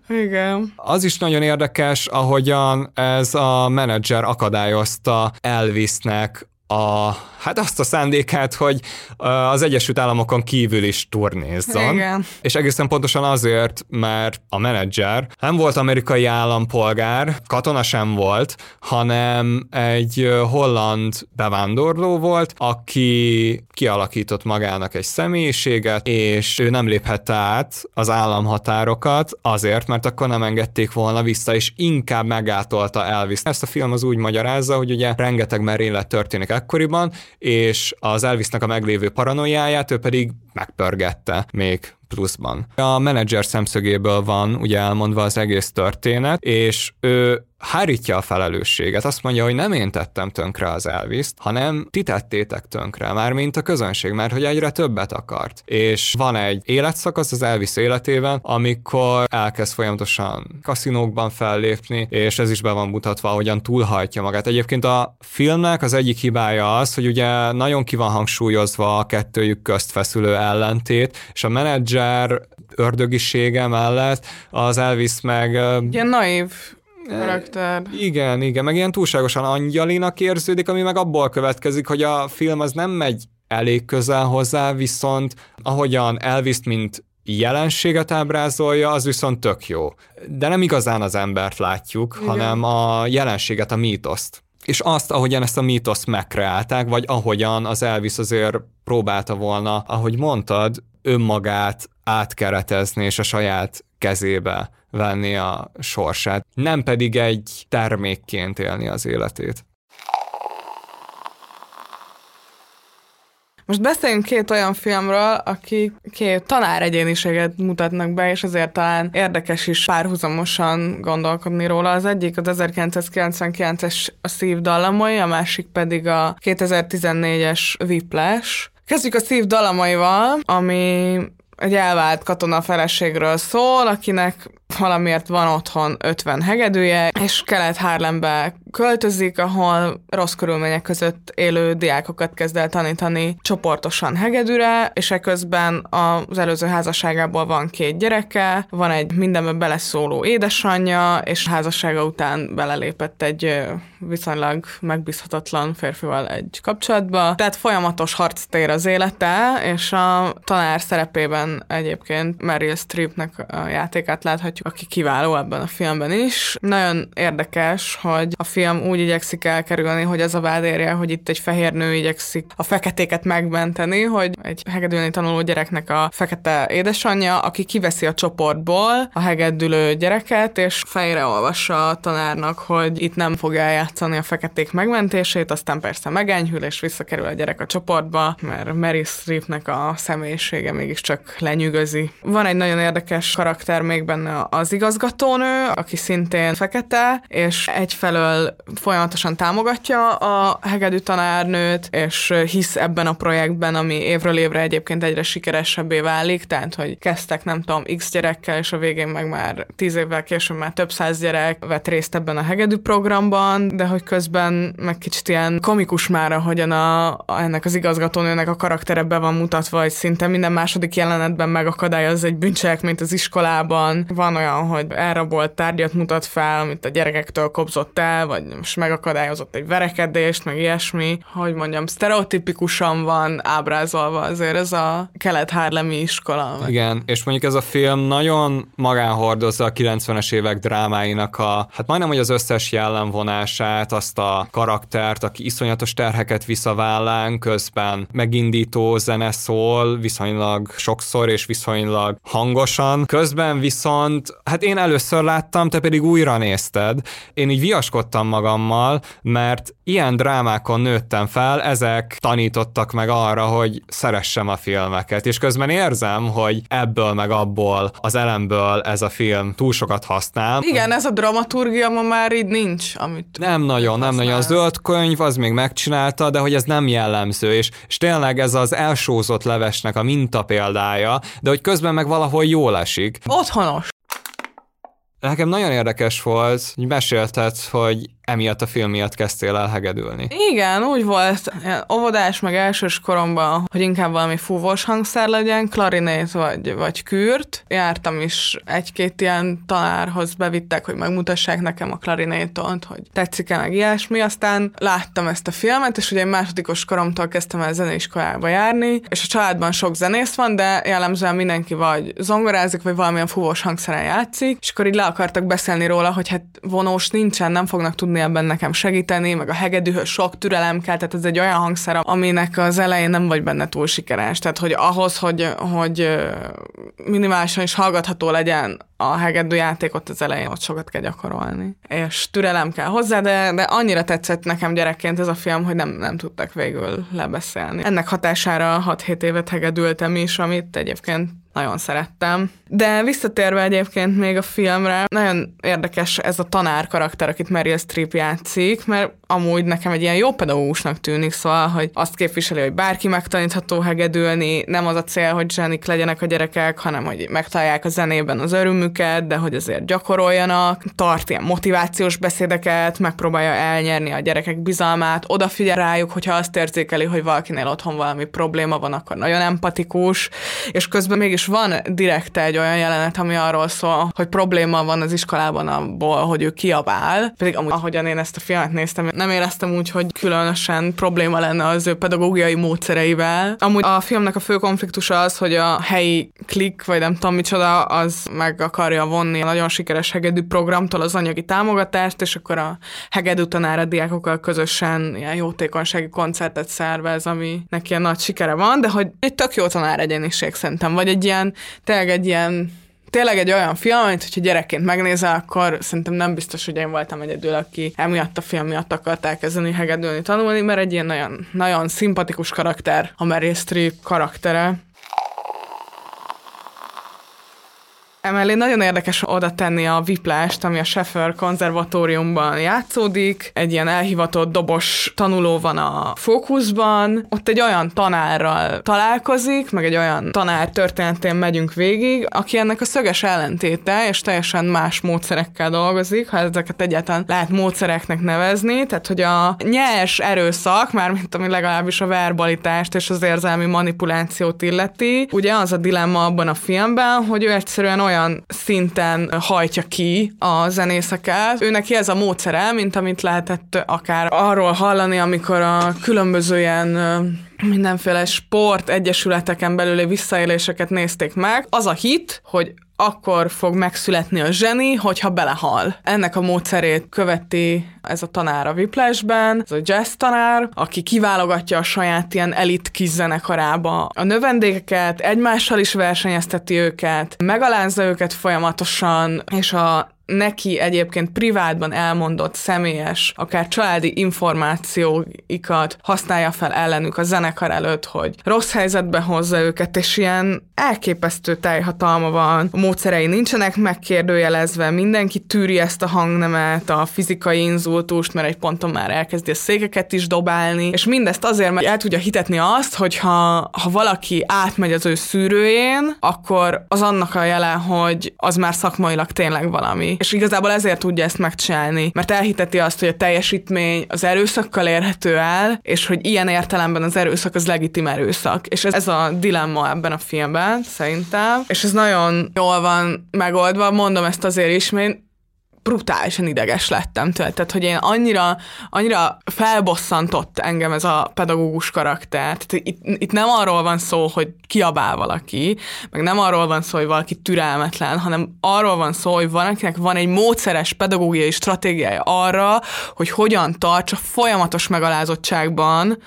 Igen. Az is nagyon érdekes, ahogyan ez a menedzser akadályozta Elvisnek a, hát azt a szándékát, hogy az Egyesült Államokon kívül is turnézzon. Igen. És egészen pontosan azért, mert a menedzser nem volt amerikai állampolgár, katona sem volt, hanem egy holland bevándorló volt, aki kialakított magának egy személyiséget, és ő nem léphette át az államhatárokat azért, mert akkor nem engedték volna vissza, és inkább megátolta Elvis. Ezt a film az úgy magyarázza, hogy ugye rengeteg merénylet történik ekkoriban, és az Elvisnek a meglévő paranoiáját ő pedig megpörgette még pluszban. A menedzser szemszögéből van ugye elmondva az egész történet, és ő hárítja a felelősséget. Azt mondja, hogy nem én tettem tönkre az elvis hanem ti tettétek tönkre, már mint a közönség, mert hogy egyre többet akart. És van egy életszakasz az Elvis életében, amikor elkezd folyamatosan kaszinókban fellépni, és ez is be van mutatva, hogyan túlhajtja magát. Egyébként a filmnek az egyik hibája az, hogy ugye nagyon ki van hangsúlyozva a kettőjük közt feszülő ellentét, és a menedzser ördögisége mellett az Elvis meg... Ilyen naív karakter. Igen, igen, meg ilyen túlságosan angyalinak érződik, ami meg abból következik, hogy a film az nem megy elég közel hozzá, viszont ahogyan Elvis, mint jelenséget ábrázolja, az viszont tök jó. De nem igazán az embert látjuk, Igen. hanem a jelenséget, a mítoszt. És azt, ahogyan ezt a mítoszt megkreálták, vagy ahogyan az Elvis azért próbálta volna, ahogy mondtad, önmagát átkeretezni és a saját kezébe venni a sorsát, nem pedig egy termékként élni az életét. Most beszéljünk két olyan filmről, akik két tanár egyéniséget mutatnak be, és ezért talán érdekes is párhuzamosan gondolkodni róla. Az egyik az 1999-es a szív dallamai, a másik pedig a 2014-es Whiplash. Kezdjük a szív dalamaival, ami egy elvált katona feleségről szól, akinek valamiért van otthon 50 hegedűje, és kelet Harlembe költözik, ahol rossz körülmények között élő diákokat kezd el tanítani csoportosan hegedűre, és eközben az előző házasságából van két gyereke, van egy mindenbe beleszóló édesanyja, és házassága után belelépett egy viszonylag megbízhatatlan férfival egy kapcsolatba. Tehát folyamatos harc tér az élete, és a tanár szerepében egyébként Meryl Streepnek a játékát láthatjuk, aki kiváló ebben a filmben is. Nagyon érdekes, hogy a film úgy igyekszik elkerülni, hogy az a vád érje, hogy itt egy fehér nő igyekszik a feketéket megmenteni, hogy egy hegedülni tanuló gyereknek a fekete édesanyja, aki kiveszi a csoportból a hegedülő gyereket, és fejre olvassa a tanárnak, hogy itt nem fogja eljátszani a feketék megmentését, aztán persze megenyhül, és visszakerül a gyerek a csoportba, mert Mary Streepnek a személyisége mégiscsak lenyűgözi. Van egy nagyon érdekes karakter még benne az igazgatónő, aki szintén fekete, és egyfelől folyamatosan támogatja a hegedű tanárnőt, és hisz ebben a projektben, ami évről évre egyébként egyre sikeresebbé válik, tehát hogy kezdtek nem tudom x gyerekkel, és a végén meg már tíz évvel később már több száz gyerek vett részt ebben a hegedű programban, de hogy közben meg kicsit ilyen komikus már, ahogyan a, a ennek az igazgatónőnek a karaktere be van mutatva, hogy szinte minden második jelenetben megakadályoz egy bűncselekményt az iskolában. Van olyan, hogy elrabolt tárgyat mutat fel, amit a gyerekektől kobzott el, vagy most megakadályozott egy verekedést, meg ilyesmi. Hogy mondjam, sztereotipikusan van ábrázolva azért ez a kelet-hárlemi iskola. Igen, és mondjuk ez a film nagyon magán hordozza a 90-es évek drámáinak a, hát majdnem, hogy az összes jellemvonását, azt a karaktert, aki iszonyatos terheket visz a vállán, közben megindító zene szól, viszonylag sokszor és viszonylag hangosan. Közben viszont, hát én először láttam, te pedig újra nézted. Én így viaskodtam magammal, mert ilyen drámákon nőttem fel, ezek tanítottak meg arra, hogy szeressem a filmeket, és közben érzem, hogy ebből meg abból, az elemből ez a film túl sokat használ. Igen, ez a dramaturgia ma már így nincs, amit Nem nagyon, nem nagyon. A zöld könyv az még megcsinálta, de hogy ez nem jellemző, és, és tényleg ez az elsózott levesnek a minta példája, de hogy közben meg valahol jól esik. Otthonos. Nekem nagyon érdekes volt, hogy mesélted, hogy emiatt a film miatt kezdtél el hegedülni. Igen, úgy volt, óvodás, meg elsős koromban, hogy inkább valami fúvós hangszer legyen, klarinét vagy, vagy kürt. Jártam is egy-két ilyen tanárhoz, bevittek, hogy megmutassák nekem a klarinétot, hogy tetszik-e meg ilyesmi. Aztán láttam ezt a filmet, és ugye egy másodikos koromtól kezdtem el zeneiskolába járni, és a családban sok zenész van, de jellemzően mindenki vagy zongorázik, vagy valamilyen fúvós hangszeren játszik, és akkor így le akartak beszélni róla, hogy hát vonós nincsen, nem fognak tudni ebben nekem segíteni, meg a hegedűhöz sok türelem kell, tehát ez egy olyan hangszer, aminek az elején nem vagy benne túl sikeres. Tehát, hogy ahhoz, hogy, hogy minimálisan is hallgatható legyen a hegedű játékot az elején ott sokat kell gyakorolni. És türelem kell hozzá, de, de annyira tetszett nekem gyerekként ez a film, hogy nem, nem tudtak végül lebeszélni. Ennek hatására 6-7 évet hegedültem is, amit egyébként nagyon szerettem. De visszatérve egyébként még a filmre, nagyon érdekes ez a tanár karakter, akit Meryl Streep játszik, mert amúgy nekem egy ilyen jó pedagógusnak tűnik, szóval, hogy azt képviseli, hogy bárki megtanítható hegedülni, nem az a cél, hogy zsenik legyenek a gyerekek, hanem hogy megtalálják a zenében az örömüket, de hogy azért gyakoroljanak, tart ilyen motivációs beszédeket, megpróbálja elnyerni a gyerekek bizalmát, odafigyel rájuk, hogyha azt érzékeli, hogy valakinél otthon valami probléma van, akkor nagyon empatikus, és közben mégis van direkt egy olyan jelenet, ami arról szól, hogy probléma van az iskolában abból, hogy ő kiabál, pedig amúgy, ahogyan én ezt a filmet néztem, nem éreztem úgy, hogy különösen probléma lenne az ő pedagógiai módszereivel. Amúgy a filmnek a fő konfliktusa az, hogy a helyi klik, vagy nem tudom micsoda, az meg akarja vonni a nagyon sikeres hegedű programtól az anyagi támogatást, és akkor a hegedű tanára diákokkal közösen ilyen jótékonysági koncertet szervez, ami neki ilyen nagy sikere van, de hogy egy tök jó tanár egyeniség szerintem, vagy egy ilyen, tényleg egy ilyen tényleg egy olyan film, amit hogyha gyerekként megnézel, akkor szerintem nem biztos, hogy én voltam egyedül, aki emiatt a film miatt akart elkezdeni hegedülni, tanulni, mert egy ilyen nagyon, nagyon szimpatikus karakter, a Meryl karaktere. Emellé nagyon érdekes oda tenni a viplást, ami a Sheffer konzervatóriumban játszódik. Egy ilyen elhivatott dobos tanuló van a fókuszban. Ott egy olyan tanárral találkozik, meg egy olyan tanár történetén megyünk végig, aki ennek a szöges ellentéte, és teljesen más módszerekkel dolgozik, ha ezeket egyáltalán lehet módszereknek nevezni. Tehát, hogy a nyers erőszak, mármint ami legalábbis a verbalitást és az érzelmi manipulációt illeti, ugye az a dilemma abban a filmben, hogy ő egyszerűen olyan olyan szinten hajtja ki a zenészeket. Ő neki ez a módszere, mint amit lehetett akár arról hallani, amikor a különböző ilyen mindenféle sport egyesületeken belüli visszaéléseket nézték meg. Az a hit, hogy akkor fog megszületni a zseni, hogyha belehal. Ennek a módszerét követi ez a tanár a Viplesben, ez a jazz tanár, aki kiválogatja a saját ilyen elit kis zenekarába a növendékeket, egymással is versenyezteti őket, megalázza őket folyamatosan, és a neki egyébként privátban elmondott személyes, akár családi információikat használja fel ellenük a zenekar előtt, hogy rossz helyzetbe hozza őket, és ilyen elképesztő teljhatalma van. A módszerei nincsenek megkérdőjelezve, mindenki tűri ezt a hangnemet, a fizikai inzultust, mert egy ponton már elkezdi a székeket is dobálni, és mindezt azért, mert el tudja hitetni azt, hogy ha, ha valaki átmegy az ő szűrőjén, akkor az annak a jele, hogy az már szakmailag tényleg valami. És igazából ezért tudja ezt megcsinálni, mert elhiteti azt, hogy a teljesítmény az erőszakkal érhető el, és hogy ilyen értelemben az erőszak az legitim erőszak. És ez, ez a dilemma ebben a filmben, szerintem. És ez nagyon jól van megoldva, mondom ezt azért is, mert brutálisan ideges lettem tőle. Tehát, hogy én annyira, annyira felbosszantott engem ez a pedagógus karakter. Tehát itt, itt nem arról van szó, hogy kiabál valaki, meg nem arról van szó, hogy valaki türelmetlen, hanem arról van szó, hogy valakinek van egy módszeres pedagógiai stratégiája arra, hogy hogyan tartsa folyamatos megalázottságban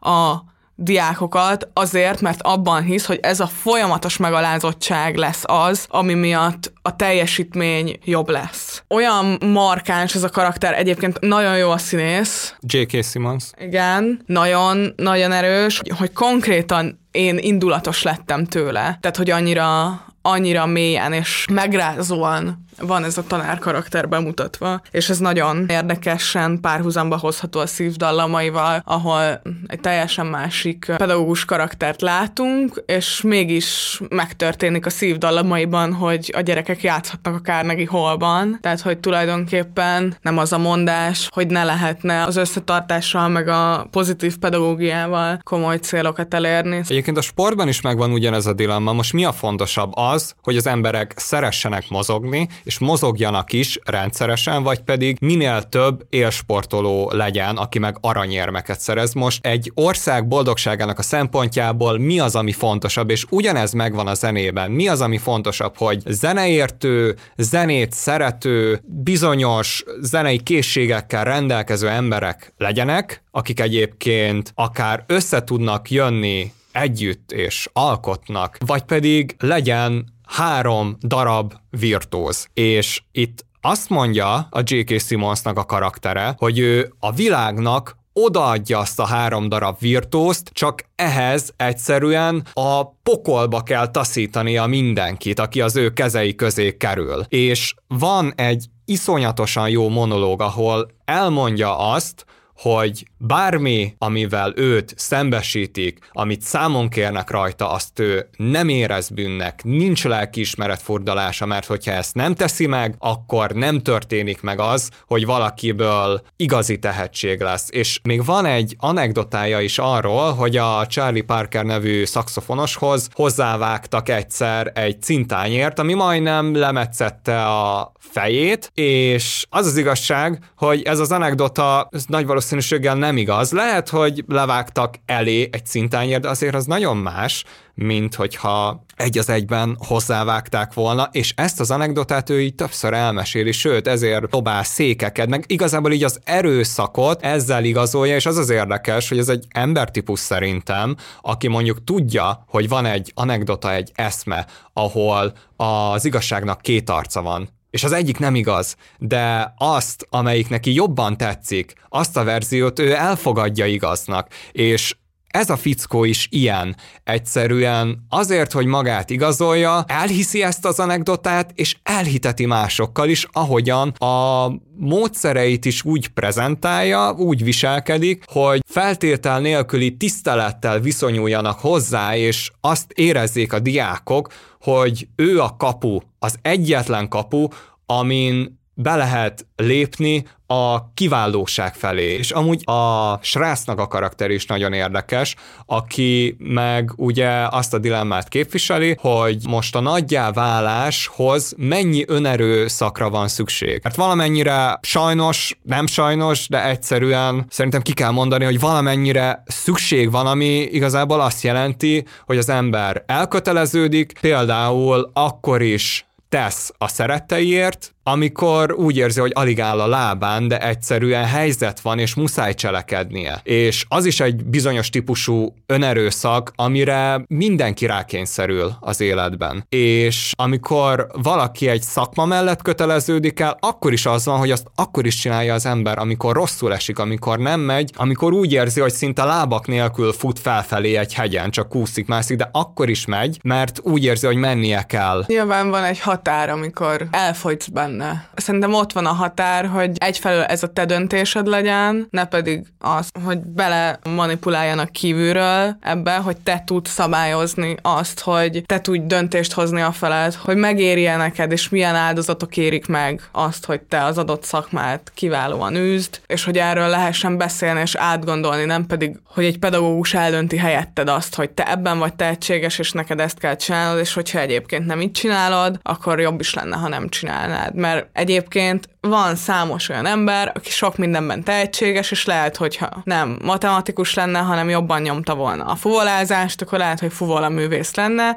a diákokat azért, mert abban hisz, hogy ez a folyamatos megalázottság lesz az, ami miatt a teljesítmény jobb lesz. Olyan markáns ez a karakter, egyébként nagyon jó a színész. J.K. Simmons. Igen, nagyon, nagyon erős, hogy konkrétan én indulatos lettem tőle. Tehát, hogy annyira, annyira mélyen és megrázóan van ez a tanár karakter bemutatva, és ez nagyon érdekesen párhuzamba hozható a szívdallamaival, ahol egy teljesen másik pedagógus karaktert látunk, és mégis megtörténik a szívdallamaiban, hogy a gyerekek játszhatnak a Carnegie Hallban, tehát hogy tulajdonképpen nem az a mondás, hogy ne lehetne az összetartással meg a pozitív pedagógiával komoly célokat elérni. Egyébként a sportban is megvan ugyanez a dilemma. Most mi a fontosabb? Az, hogy az emberek szeressenek mozogni, és mozogjanak is rendszeresen, vagy pedig minél több élsportoló legyen, aki meg aranyérmeket szerez. Most egy ország boldogságának a szempontjából mi az, ami fontosabb, és ugyanez megvan a zenében. Mi az, ami fontosabb, hogy zeneértő, zenét szerető, bizonyos zenei készségekkel rendelkező emberek legyenek, akik egyébként akár össze tudnak jönni együtt és alkotnak, vagy pedig legyen három darab virtuóz. És itt azt mondja a J.K. Simmonsnak a karaktere, hogy ő a világnak odaadja azt a három darab virtózt, csak ehhez egyszerűen a pokolba kell taszítania mindenkit, aki az ő kezei közé kerül. És van egy iszonyatosan jó monológ, ahol elmondja azt, hogy bármi, amivel őt szembesítik, amit számon kérnek rajta, azt ő nem érez bűnnek, nincs lelkiismeret furdalása, mert hogyha ezt nem teszi meg, akkor nem történik meg az, hogy valakiből igazi tehetség lesz. És még van egy anekdotája is arról, hogy a Charlie Parker nevű szakszofonoshoz hozzávágtak egyszer egy cintányért, ami majdnem lemetszette a fejét, és az az igazság, hogy ez az anekdota ez nagy valószínűséggel nem igaz. Lehet, hogy levágtak elé egy cintányért, de azért az nagyon más, mint hogyha egy az egyben hozzávágták volna, és ezt az anekdotát ő így többször elmeséli, sőt, ezért dobál székeket, meg igazából így az erőszakot ezzel igazolja, és az az érdekes, hogy ez egy embertípus szerintem, aki mondjuk tudja, hogy van egy anekdota, egy eszme, ahol az igazságnak két arca van, és az egyik nem igaz, de azt, amelyik neki jobban tetszik, azt a verziót ő elfogadja igaznak, és ez a fickó is ilyen. Egyszerűen azért, hogy magát igazolja, elhiszi ezt az anekdotát, és elhiteti másokkal is, ahogyan a módszereit is úgy prezentálja, úgy viselkedik, hogy feltétel nélküli tisztelettel viszonyuljanak hozzá, és azt érezzék a diákok, hogy ő a kapu, az egyetlen kapu, amin be lehet lépni a kiválóság felé. És amúgy a srácnak a karakter is nagyon érdekes, aki meg ugye azt a dilemmát képviseli, hogy most a nagyjá váláshoz mennyi önerő szakra van szükség. Mert valamennyire sajnos, nem sajnos, de egyszerűen szerintem ki kell mondani, hogy valamennyire szükség van, ami igazából azt jelenti, hogy az ember elköteleződik, például akkor is tesz a szeretteiért, amikor úgy érzi, hogy alig áll a lábán, de egyszerűen helyzet van, és muszáj cselekednie. És az is egy bizonyos típusú önerőszak, amire mindenki rákényszerül az életben. És amikor valaki egy szakma mellett köteleződik el, akkor is az van, hogy azt akkor is csinálja az ember, amikor rosszul esik, amikor nem megy, amikor úgy érzi, hogy szinte lábak nélkül fut felfelé egy hegyen, csak kúszik, mászik, de akkor is megy, mert úgy érzi, hogy mennie kell. Nyilván van egy határ, amikor elfogysz benne. Szerintem ott van a határ, hogy egyfelől ez a te döntésed legyen, ne pedig az, hogy bele manipuláljanak kívülről ebbe, hogy te tudsz szabályozni azt, hogy te tudj döntést hozni a feled, hogy megérje neked, és milyen áldozatok érik meg azt, hogy te az adott szakmát kiválóan űzd, és hogy erről lehessen beszélni és átgondolni, nem pedig, hogy egy pedagógus eldönti helyetted azt, hogy te ebben vagy tehetséges, és neked ezt kell csinálnod, és hogyha egyébként nem így csinálod, akkor jobb is lenne, ha nem csinálnád. Mert egyébként van számos olyan ember, aki sok mindenben tehetséges, és lehet, hogyha nem matematikus lenne, hanem jobban nyomta volna a fuvolázást, akkor lehet, hogy fuvola művész lenne,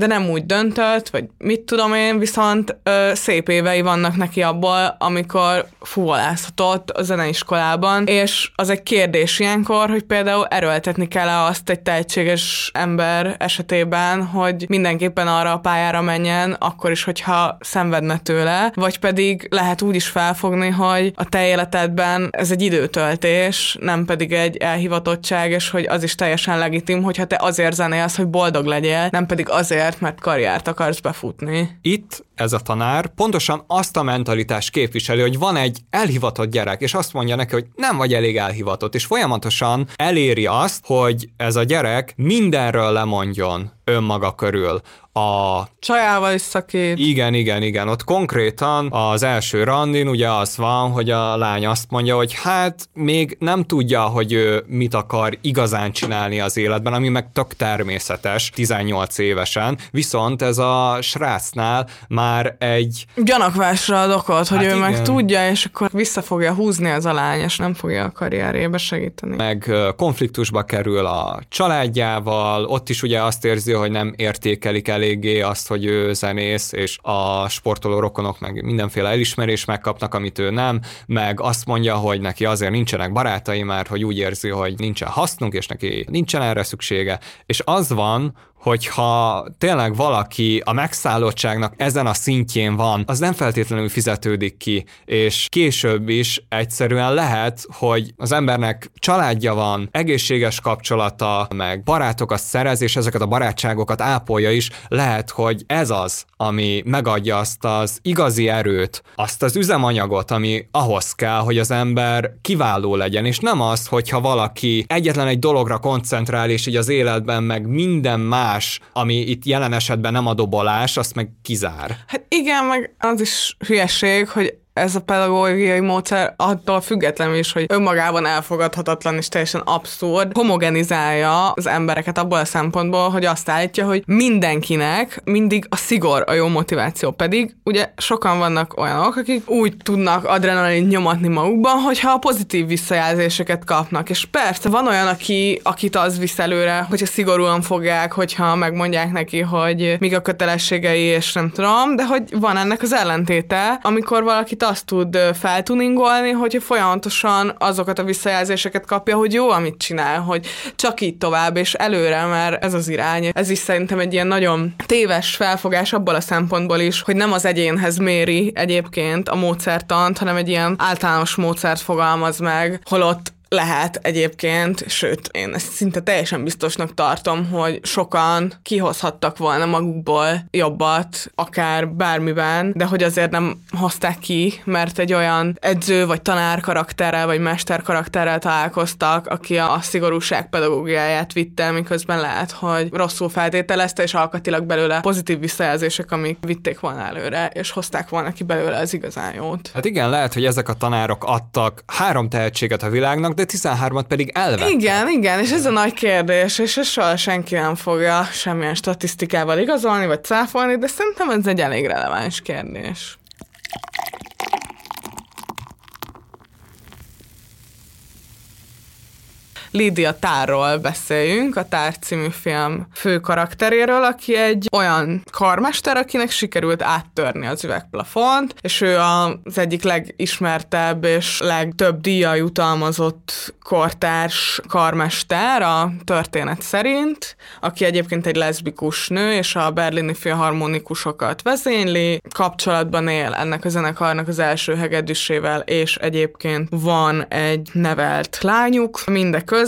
de nem úgy döntött, vagy mit tudom én, viszont ö, szép évei vannak neki abból, amikor fuvolázhatott a zeneiskolában, és az egy kérdés ilyenkor, hogy például erőltetni kell-e azt egy tehetséges ember esetében, hogy mindenképpen arra a pályára menjen, akkor is, hogyha szenvedne tőle, vagy pedig lehet úgy is felfogni, hogy a te életedben ez egy időtöltés, nem pedig egy elhivatottság, és hogy az is teljesen legitim, hogyha te azért zenélsz, hogy boldog legyél, nem pedig azért, azért, mert karriert akarsz befutni. Itt ez a tanár pontosan azt a mentalitást képviseli, hogy van egy elhivatott gyerek, és azt mondja neki, hogy nem vagy elég elhivatott, és folyamatosan eléri azt, hogy ez a gyerek mindenről lemondjon önmaga körül. A... Csajával is szakít. Igen, igen, igen. Ott konkrétan az első randin ugye az van, hogy a lány azt mondja, hogy hát még nem tudja, hogy ő mit akar igazán csinálni az életben, ami meg tök természetes 18 évesen, viszont ez a srácnál már egy... Gyanakvásra ad okot, hogy hát ő igen. meg tudja, és akkor vissza fogja húzni az a lány, és nem fogja a karrierébe segíteni. Meg konfliktusba kerül a családjával, ott is ugye azt érzi, hogy nem értékelik eléggé azt, hogy ő zenész, és a sportoló rokonok meg mindenféle elismerés megkapnak, amit ő nem, meg azt mondja, hogy neki azért nincsenek barátai, mert hogy úgy érzi, hogy nincsen hasznunk, és neki nincsen erre szüksége. És az van, hogyha tényleg valaki a megszállottságnak ezen a szintjén van, az nem feltétlenül fizetődik ki, és később is egyszerűen lehet, hogy az embernek családja van, egészséges kapcsolata, meg barátokat szerez, és ezeket a barátságokat ápolja is, lehet, hogy ez az, ami megadja azt az igazi erőt, azt az üzemanyagot, ami ahhoz kell, hogy az ember kiváló legyen, és nem az, hogyha valaki egyetlen egy dologra koncentrál, és így az életben meg minden más más, ami itt jelen esetben nem a dobolás, azt meg kizár. Hát igen, meg az is hülyeség, hogy ez a pedagógiai módszer attól függetlenül is, hogy önmagában elfogadhatatlan és teljesen abszurd, homogenizálja az embereket abból a szempontból, hogy azt állítja, hogy mindenkinek mindig a szigor a jó motiváció. Pedig ugye sokan vannak olyanok, akik úgy tudnak adrenalin nyomatni magukban, hogyha a pozitív visszajelzéseket kapnak. És persze van olyan, aki, akit az visz előre, hogyha szigorúan fogják, hogyha megmondják neki, hogy mik a kötelességei, és nem tudom, de hogy van ennek az ellentéte, amikor valakit azt tud feltuningolni, hogy folyamatosan azokat a visszajelzéseket kapja, hogy jó, amit csinál, hogy csak így tovább, és előre, mert ez az irány. Ez is szerintem egy ilyen nagyon téves felfogás abból a szempontból is, hogy nem az egyénhez méri egyébként a módszertant, hanem egy ilyen általános módszert fogalmaz meg, holott lehet egyébként, sőt, én ezt szinte teljesen biztosnak tartom, hogy sokan kihozhattak volna magukból jobbat, akár bármiben, de hogy azért nem hozták ki, mert egy olyan edző vagy tanár karakterrel vagy mester karakterrel találkoztak, aki a szigorúság pedagógiáját vitte, miközben lehet, hogy rosszul feltételezte, és alkatilag belőle pozitív visszajelzések, amik vitték volna előre, és hozták volna ki belőle az igazán jót. Hát igen, lehet, hogy ezek a tanárok adtak három tehetséget a világnak, de 13-at pedig elvettek. Igen, igen, és ez a nagy kérdés, és ez soha senki nem fogja semmilyen statisztikával igazolni, vagy cáfolni, de szerintem ez egy elég releváns kérdés. Lídia Tárról beszéljünk, a Tár című film fő karakteréről, aki egy olyan karmester, akinek sikerült áttörni az üvegplafont, és ő az egyik legismertebb és legtöbb díja jutalmazott kortárs karmester a történet szerint, aki egyébként egy leszbikus nő, és a berlini filharmonikusokat vezényli, kapcsolatban él ennek a zenekarnak az első hegedűsével, és egyébként van egy nevelt lányuk. Mindeközben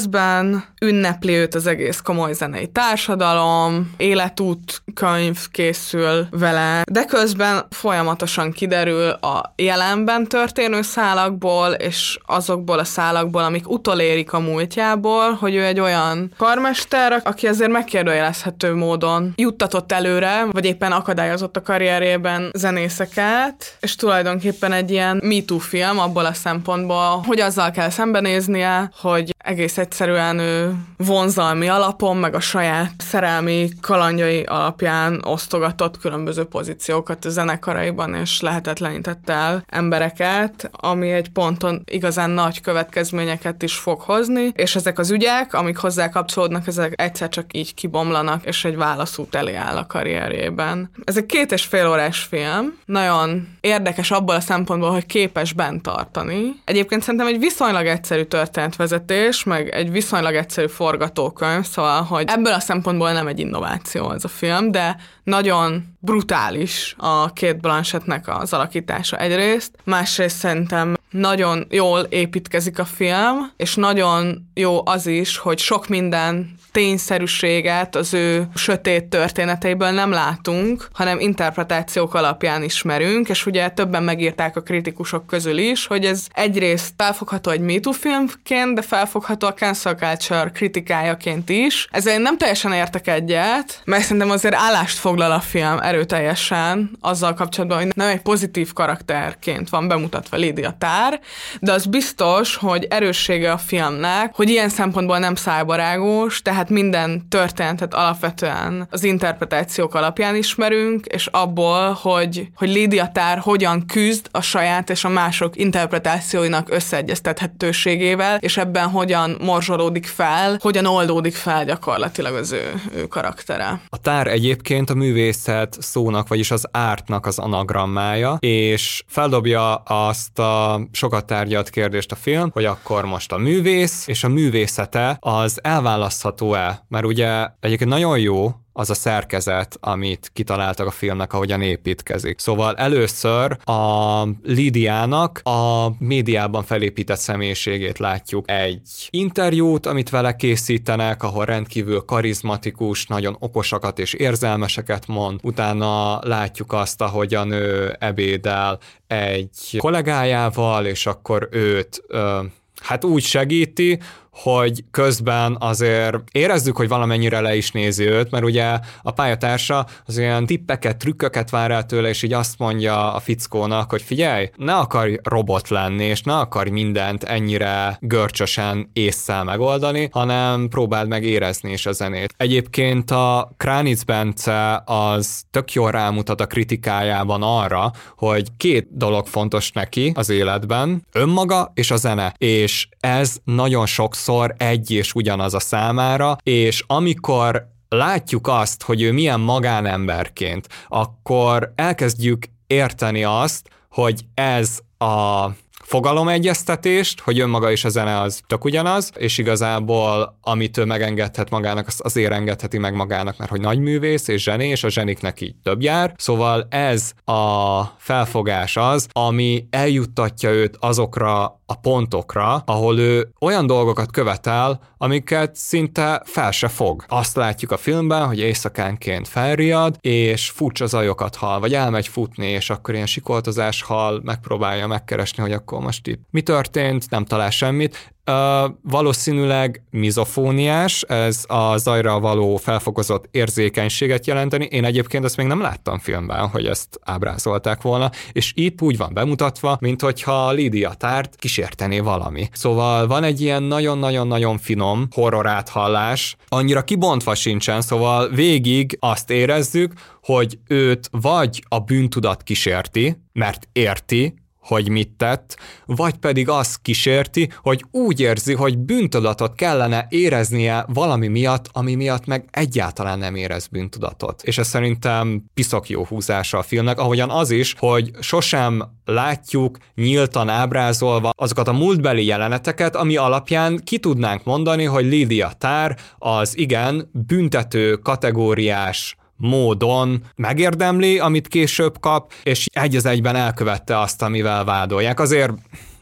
ünnepli őt az egész komoly zenei társadalom, életút könyv készül vele, de közben folyamatosan kiderül a jelenben történő szálakból, és azokból a szálakból, amik utolérik a múltjából, hogy ő egy olyan karmester, aki azért megkérdőjelezhető módon juttatott előre, vagy éppen akadályozott a karrierjében zenészeket, és tulajdonképpen egy ilyen MeToo film abból a szempontból, hogy azzal kell szembenéznie, hogy egész egyszerűen ő vonzalmi alapon, meg a saját szerelmi kalandjai alapján osztogatott különböző pozíciókat a zenekaraiban, és lehetetlenített el embereket, ami egy ponton igazán nagy következményeket is fog hozni, és ezek az ügyek, amik hozzá kapcsolódnak, ezek egyszer csak így kibomlanak, és egy válaszút elé áll a karrierjében. Ez egy két és fél órás film, nagyon érdekes abból a szempontból, hogy képes bent tartani. Egyébként szerintem egy viszonylag egyszerű történetvezetés, meg egy viszonylag egyszerű forgatókönyv, szóval, hogy ebből a szempontból nem egy innováció ez a film, de nagyon brutális a két Blanchettnek az alakítása egyrészt, másrészt szerintem nagyon jól építkezik a film, és nagyon jó az is, hogy sok minden tényszerűséget az ő sötét történeteiből nem látunk, hanem interpretációk alapján ismerünk, és ugye többen megírták a kritikusok közül is, hogy ez egyrészt felfogható egy MeToo filmként, de felfogható a cancel culture kritikájaként is. Ezzel én nem teljesen értek egyet, mert szerintem azért állást foglal a film erőteljesen azzal kapcsolatban, hogy nem egy pozitív karakterként van bemutatva Lydia Tár, de az biztos, hogy erőssége a filmnek, hogy ilyen szempontból nem szájbarágos, tehát minden történetet alapvetően az interpretációk alapján ismerünk, és abból, hogy, hogy Lydia Tár hogyan küzd a saját és a mások interpretációinak összeegyeztethetőségével, és ebben hogyan morzsolódik fel, hogyan oldódik fel gyakorlatilag az ő, ő karaktere. A tár egyébként a művészet szónak, vagyis az ártnak az anagrammája, és feldobja azt a sokat tárgyalt kérdést a film, hogy akkor most a művész és a művészete az elválasztható-e? Mert ugye egyébként nagyon jó, az a szerkezet, amit kitaláltak a filmnek, ahogyan építkezik. Szóval először a Lidiának a médiában felépített személyiségét látjuk. Egy interjút, amit vele készítenek, ahol rendkívül karizmatikus, nagyon okosakat és érzelmeseket mond. Utána látjuk azt, ahogyan ő ebédel egy kollégájával, és akkor őt ö, hát úgy segíti, hogy közben azért érezzük, hogy valamennyire le is nézi őt, mert ugye a pályatársa az olyan tippeket, trükköket vár el tőle, és így azt mondja a fickónak, hogy figyelj, ne akarj robot lenni, és ne akarj mindent ennyire görcsösen észszel megoldani, hanem próbáld meg érezni is a zenét. Egyébként a Kranitz Bence az tök jól rámutat a kritikájában arra, hogy két dolog fontos neki az életben, önmaga és a zene, és ez nagyon sokszor sokszor egy és ugyanaz a számára, és amikor látjuk azt, hogy ő milyen magánemberként, akkor elkezdjük érteni azt, hogy ez a fogalomegyeztetést, hogy önmaga is a zene az tök ugyanaz, és igazából amit ő megengedhet magának, azt azért engedheti meg magának, mert hogy nagy művész és zseni, és a zseniknek így több jár. Szóval ez a felfogás az, ami eljuttatja őt azokra a pontokra, ahol ő olyan dolgokat követel, amiket szinte fel se fog. Azt látjuk a filmben, hogy éjszakánként felriad, és furcsa zajokat hal, vagy elmegy futni, és akkor ilyen sikoltozás hal, megpróbálja megkeresni, hogy akkor most itt mi történt, nem talál semmit, Uh, valószínűleg mizofóniás, ez a zajra való felfokozott érzékenységet jelenteni. Én egyébként ezt még nem láttam filmben, hogy ezt ábrázolták volna, és itt úgy van bemutatva, mint hogyha Lídia Tárt kísértené valami. Szóval van egy ilyen nagyon-nagyon-nagyon finom horror áthallás, annyira kibontva sincsen, szóval végig azt érezzük, hogy őt vagy a bűntudat kísérti, mert érti, hogy mit tett, vagy pedig azt kísérti, hogy úgy érzi, hogy bűntudatot kellene éreznie valami miatt, ami miatt meg egyáltalán nem érez bűntudatot. És ez szerintem piszok jó húzása a filmnek, ahogyan az is, hogy sosem látjuk nyíltan ábrázolva azokat a múltbeli jeleneteket, ami alapján ki tudnánk mondani, hogy Lydia Tár az igen büntető kategóriás módon megérdemli, amit később kap, és egy az egyben elkövette azt, amivel vádolják. Azért,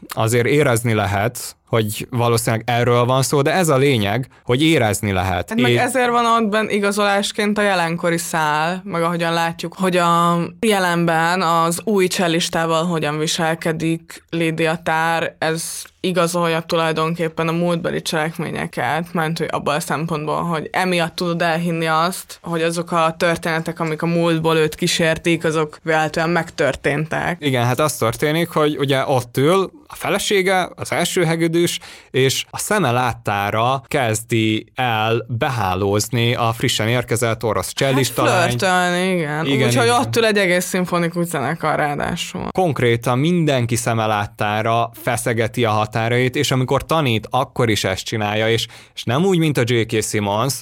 azért érezni lehet, hogy valószínűleg erről van szó, de ez a lényeg, hogy érezni lehet. Hát meg ezért van ott benne igazolásként a jelenkori szál, meg ahogyan látjuk, hogy a jelenben az új csellistával hogyan viselkedik Lydia Tár, ez igazolja tulajdonképpen a múltbeli cselekményeket, mert hogy abban a szempontból, hogy emiatt tudod elhinni azt, hogy azok a történetek, amik a múltból őt kísérték, azok véletlenül megtörténtek. Igen, hát az történik, hogy ugye ott ül a felesége, az első hegedűs, és a szeme láttára kezdi el behálózni a frissen érkezett orosz csellista hát flörtölni, igen. igen Úgyhogy ott ül egy egész szimfonikus zenekar ráadásul. Konkrétan mindenki szeme láttára feszegeti a határait, és amikor tanít, akkor is ezt csinálja, és, és nem úgy, mint a J.K. Simmons,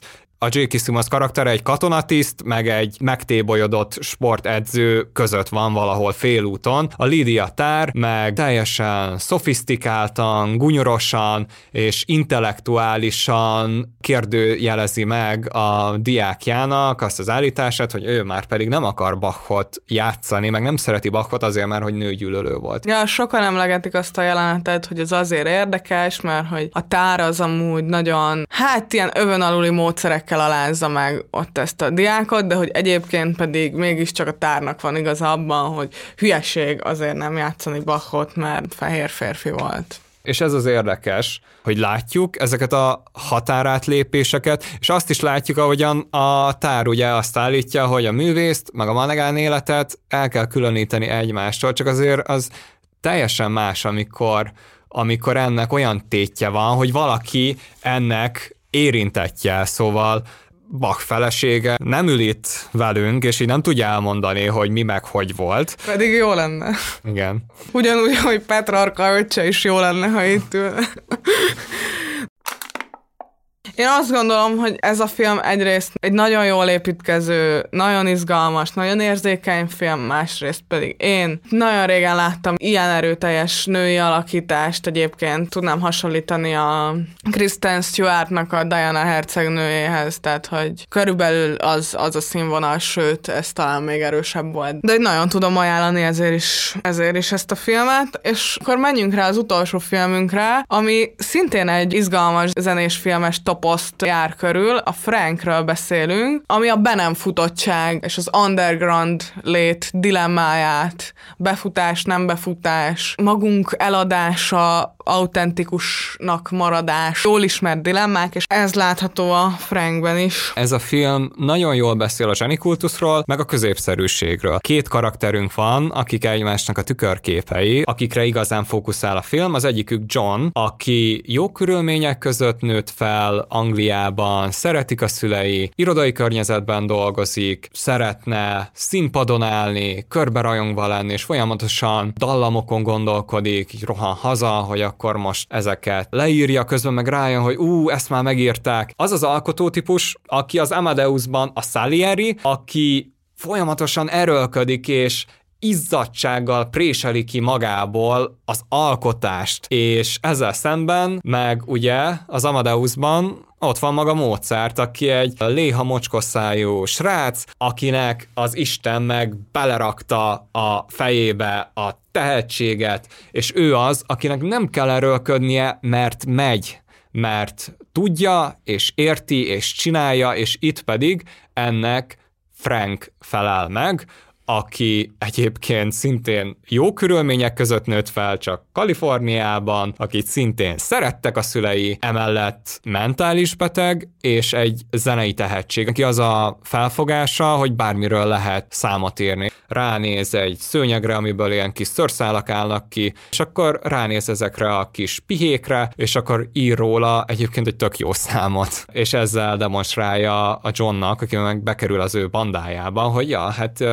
a J.K. Simmons karaktere egy katonatiszt, meg egy megtébolyodott sportedző között van valahol félúton. A Lydia Tár meg teljesen szofisztikáltan, gunyorosan és intellektuálisan kérdőjelezi meg a diákjának azt az állítását, hogy ő már pedig nem akar Bachot játszani, meg nem szereti Bachot azért, mert hogy nőgyűlölő volt. Ja, sokan emlegetik azt a jelenetet, hogy ez azért érdekes, mert hogy a tár az amúgy nagyon, hát ilyen övön aluli módszerek kell alázza meg ott ezt a diákot, de hogy egyébként pedig mégiscsak a tárnak van igaz abban, hogy hülyeség azért nem játszani Bachot, mert fehér férfi volt. És ez az érdekes, hogy látjuk ezeket a határátlépéseket, és azt is látjuk, ahogyan a tár ugye azt állítja, hogy a művészt, meg a manegánéletet el kell különíteni egymástól, csak azért az teljesen más, amikor amikor ennek olyan tétje van, hogy valaki ennek érintettje, szóval Bach felesége nem ül itt velünk, és így nem tudja elmondani, hogy mi meg hogy volt. Pedig jó lenne. Igen. Ugyanúgy, hogy Petrarka öccse is jó lenne, ha itt ül. Én azt gondolom, hogy ez a film egyrészt egy nagyon jól építkező, nagyon izgalmas, nagyon érzékeny film, másrészt pedig én nagyon régen láttam ilyen erőteljes női alakítást, egyébként tudnám hasonlítani a Kristen Stewartnak a Diana hercegnőjéhez, tehát hogy körülbelül az, az a színvonal, sőt, ez talán még erősebb volt. De nagyon tudom ajánlani ezért is, ezért is ezt a filmet, és akkor menjünk rá az utolsó filmünkre, ami szintén egy izgalmas zenés filmes topos poszt jár körül, a Frankről beszélünk, ami a be nem futottság és az underground lét dilemmáját, befutás, nem befutás, magunk eladása, autentikusnak maradás, jól ismert dilemmák, és ez látható a Frankben is. Ez a film nagyon jól beszél a zsenikultuszról, meg a középszerűségről. Két karakterünk van, akik egymásnak a tükörképei, akikre igazán fókuszál a film. Az egyikük John, aki jó körülmények között nőtt fel Angliában, szeretik a szülei, irodai környezetben dolgozik, szeretne színpadon állni, körbe rajongva lenni, és folyamatosan dallamokon gondolkodik, így rohan haza, hogy a akkor most ezeket leírja, közben meg rájön, hogy ú, ezt már megírták. Az az alkotótípus, aki az Amadeusban a Salieri, aki folyamatosan erőlködik, és izzadsággal préseli ki magából az alkotást, és ezzel szemben meg ugye az Amadeusban ott van maga Mozart, aki egy léha mocskoszájú srác, akinek az Isten meg belerakta a fejébe a tehetséget, és ő az, akinek nem kell erőlködnie, mert megy, mert tudja, és érti, és csinálja, és itt pedig ennek Frank felel meg, aki egyébként szintén jó körülmények között nőtt fel, csak Kaliforniában, akit szintén szerettek a szülei, emellett mentális beteg, és egy zenei tehetség, aki az a felfogása, hogy bármiről lehet számot írni. Ránéz egy szőnyegre, amiből ilyen kis szörszálak állnak ki, és akkor ránéz ezekre a kis pihékre, és akkor ír róla egyébként egy tök jó számot. És ezzel demonstrálja a Johnnak, aki meg bekerül az ő bandájába, hogy ja, hát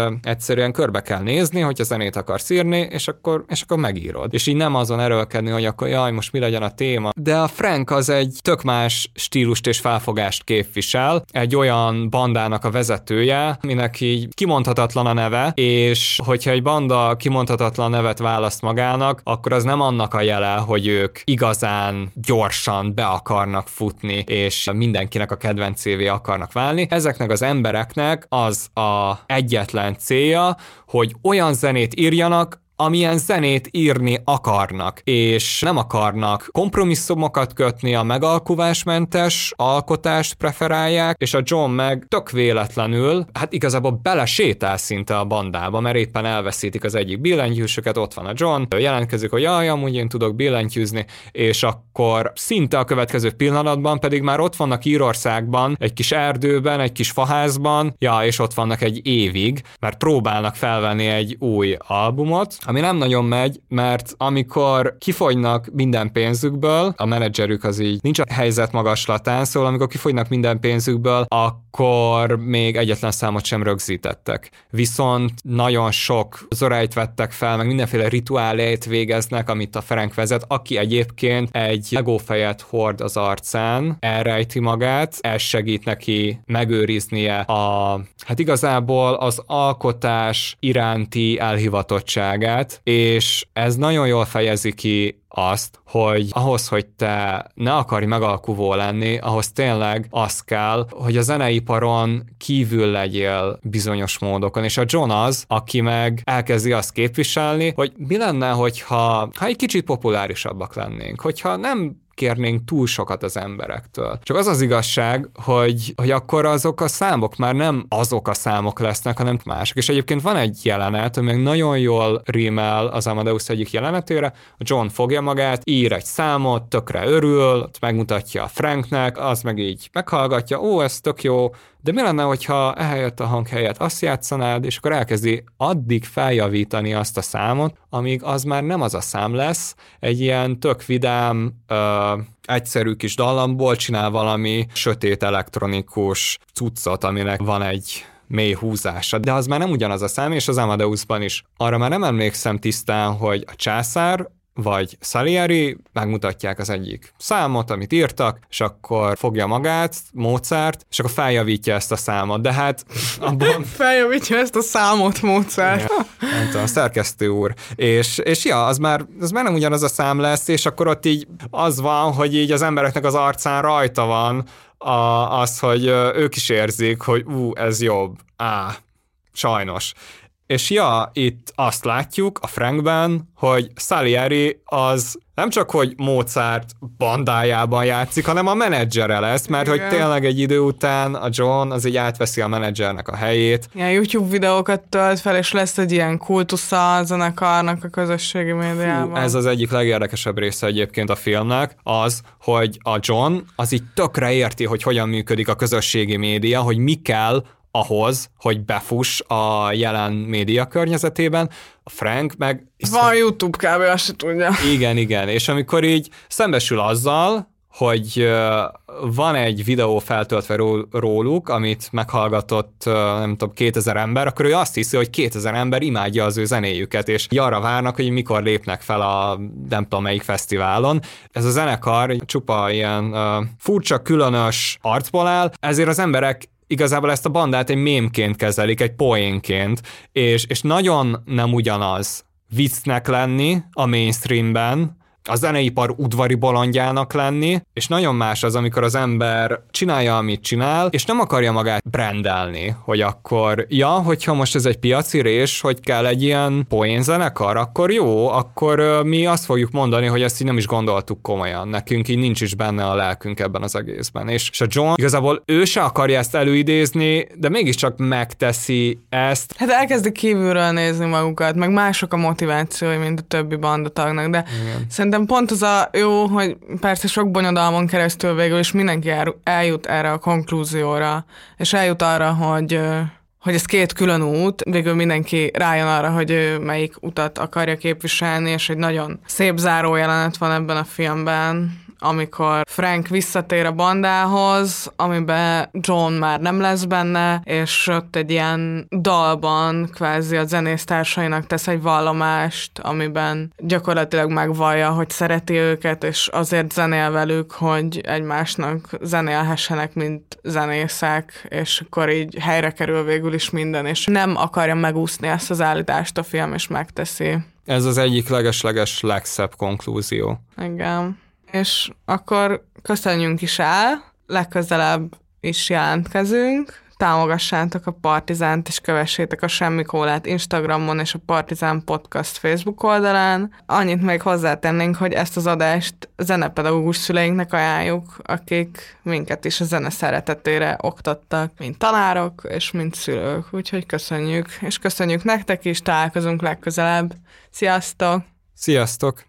Egyszerűen körbe kell nézni, hogy a zenét akarsz írni, és akkor, és akkor megírod. És így nem azon erőlkedni, hogy akkor jaj, most mi legyen a téma. De a Frank az egy tök más stílust és felfogást képvisel, egy olyan bandának a vezetője, minek így kimondhatatlan a neve, és hogyha egy banda kimondhatatlan nevet választ magának, akkor az nem annak a jele, hogy ők igazán gyorsan be akarnak futni, és mindenkinek a kedvencévé akarnak válni. Ezeknek az embereknek az a egyetlen célja, hogy olyan zenét írjanak, amilyen zenét írni akarnak, és nem akarnak kompromisszumokat kötni, a megalkuvásmentes alkotást preferálják, és a John meg tök véletlenül, hát igazából belesétál szinte a bandába, mert éppen elveszítik az egyik billentyűsöket, ott van a John, jelentkezik, hogy jaj, amúgy én tudok billentyűzni, és akkor szinte a következő pillanatban pedig már ott vannak Írországban, egy kis erdőben, egy kis faházban, ja, és ott vannak egy évig, mert próbálnak felvenni egy új albumot, ami nem nagyon megy, mert amikor kifogynak minden pénzükből, a menedzserük az így nincs a helyzet magaslatán, szóval amikor kifogynak minden pénzükből, akkor még egyetlen számot sem rögzítettek. Viszont nagyon sok zoráit vettek fel, meg mindenféle rituálét végeznek, amit a Ferenc vezet, aki egyébként egy legófejet hord az arcán, elrejti magát, ez segít neki megőriznie a, hát igazából az alkotás iránti elhivatottságát, életet, és ez nagyon jól fejezi ki azt, hogy ahhoz, hogy te ne akarj megalkuvó lenni, ahhoz tényleg az kell, hogy a zeneiparon kívül legyél bizonyos módokon, és a John az, aki meg elkezdi azt képviselni, hogy mi lenne, hogyha ha egy kicsit populárisabbak lennénk, hogyha nem kérnénk túl sokat az emberektől. Csak az az igazság, hogy, hogy akkor azok a számok már nem azok a számok lesznek, hanem mások. És egyébként van egy jelenet, ami nagyon jól rímel az Amadeus egyik jelenetére, a John fogja magát, ír egy számot, tökre örül, megmutatja a Franknek, az meg így meghallgatja, ó, ez tök jó, de mi lenne, hogyha ehelyett a hang helyett azt játszanád, és akkor elkezdi addig feljavítani azt a számot, amíg az már nem az a szám lesz, egy ilyen tök vidám, ö, egyszerű kis dallamból csinál valami sötét elektronikus cuccot, aminek van egy mély húzása, de az már nem ugyanaz a szám, és az Amadeusban is. Arra már nem emlékszem tisztán, hogy a császár vagy Salieri, megmutatják az egyik számot, amit írtak, és akkor fogja magát, Mozart, és akkor feljavítja ezt a számot, de hát abban... feljavítja ezt a számot, Mozart. Ja, nem tudom, a szerkesztő úr. És, és ja, az már, az már nem ugyanaz a szám lesz, és akkor ott így az van, hogy így az embereknek az arcán rajta van a, az, hogy ők is érzik, hogy ú, ez jobb. Á, sajnos. És ja, itt azt látjuk a Frankben, hogy Salieri az nem csak, hogy Mozart bandájában játszik, hanem a menedzsere lesz, mert Igen. hogy tényleg egy idő után a John az így átveszi a menedzsernek a helyét. Ilyen YouTube videókat tölt fel, és lesz egy ilyen kultusza a zenekarnak a közösségi médiában. Fú, ez az egyik legérdekesebb része egyébként a filmnek, az, hogy a John az így tökre érti, hogy hogyan működik a közösségi média, hogy mi kell ahhoz, hogy befuss a jelen média környezetében, a Frank meg... Van YouTube kb. azt se tudja. Igen, igen, és amikor így szembesül azzal, hogy van egy videó feltöltve róluk, amit meghallgatott, nem tudom, 2000 ember, akkor ő azt hiszi, hogy 2000 ember imádja az ő zenéjüket, és arra várnak, hogy mikor lépnek fel a nem tudom melyik fesztiválon. Ez a zenekar csupa ilyen uh, furcsa, különös arcból áll, ezért az emberek igazából ezt a bandát egy mémként kezelik, egy poénként, és, és nagyon nem ugyanaz viccnek lenni a mainstreamben, a zeneipar udvari bolondjának lenni, és nagyon más az, amikor az ember csinálja, amit csinál, és nem akarja magát brandelni, hogy akkor, ja, hogyha most ez egy piaci rés, hogy kell egy ilyen poénzenekar, akkor jó, akkor mi azt fogjuk mondani, hogy ezt így nem is gondoltuk komolyan, nekünk így nincs is benne a lelkünk ebben az egészben. És, és a John igazából ő se akarja ezt előidézni, de mégiscsak megteszi ezt. Hát elkezdi kívülről nézni magukat, meg mások a motivációi, mint a többi bandatagnak, de Igen. szerintem szerintem pont az a jó, hogy persze sok bonyodalmon keresztül végül is mindenki eljut erre a konklúzióra, és eljut arra, hogy hogy ez két külön út, végül mindenki rájön arra, hogy ő melyik utat akarja képviselni, és egy nagyon szép záró jelenet van ebben a filmben, amikor Frank visszatér a bandához, amiben John már nem lesz benne, és ott egy ilyen dalban kvázi a zenésztársainak tesz egy vallomást, amiben gyakorlatilag megvallja, hogy szereti őket, és azért zenél velük, hogy egymásnak zenélhessenek, mint zenészek, és akkor így helyre kerül végül is minden, és nem akarja megúszni ezt az állítást a film, és megteszi. Ez az egyik legesleges legszebb konklúzió. Igen. És akkor köszönjünk is el, legközelebb is jelentkezünk, támogassátok a Partizánt, és kövessétek a Semmi Kólát Instagramon és a Partizán Podcast Facebook oldalán. Annyit még hozzátennénk, hogy ezt az adást zenepedagógus szüleinknek ajánljuk, akik minket is a zene szeretetére oktattak, mint tanárok és mint szülők. Úgyhogy köszönjük, és köszönjük nektek is, találkozunk legközelebb. Sziasztok! Sziasztok!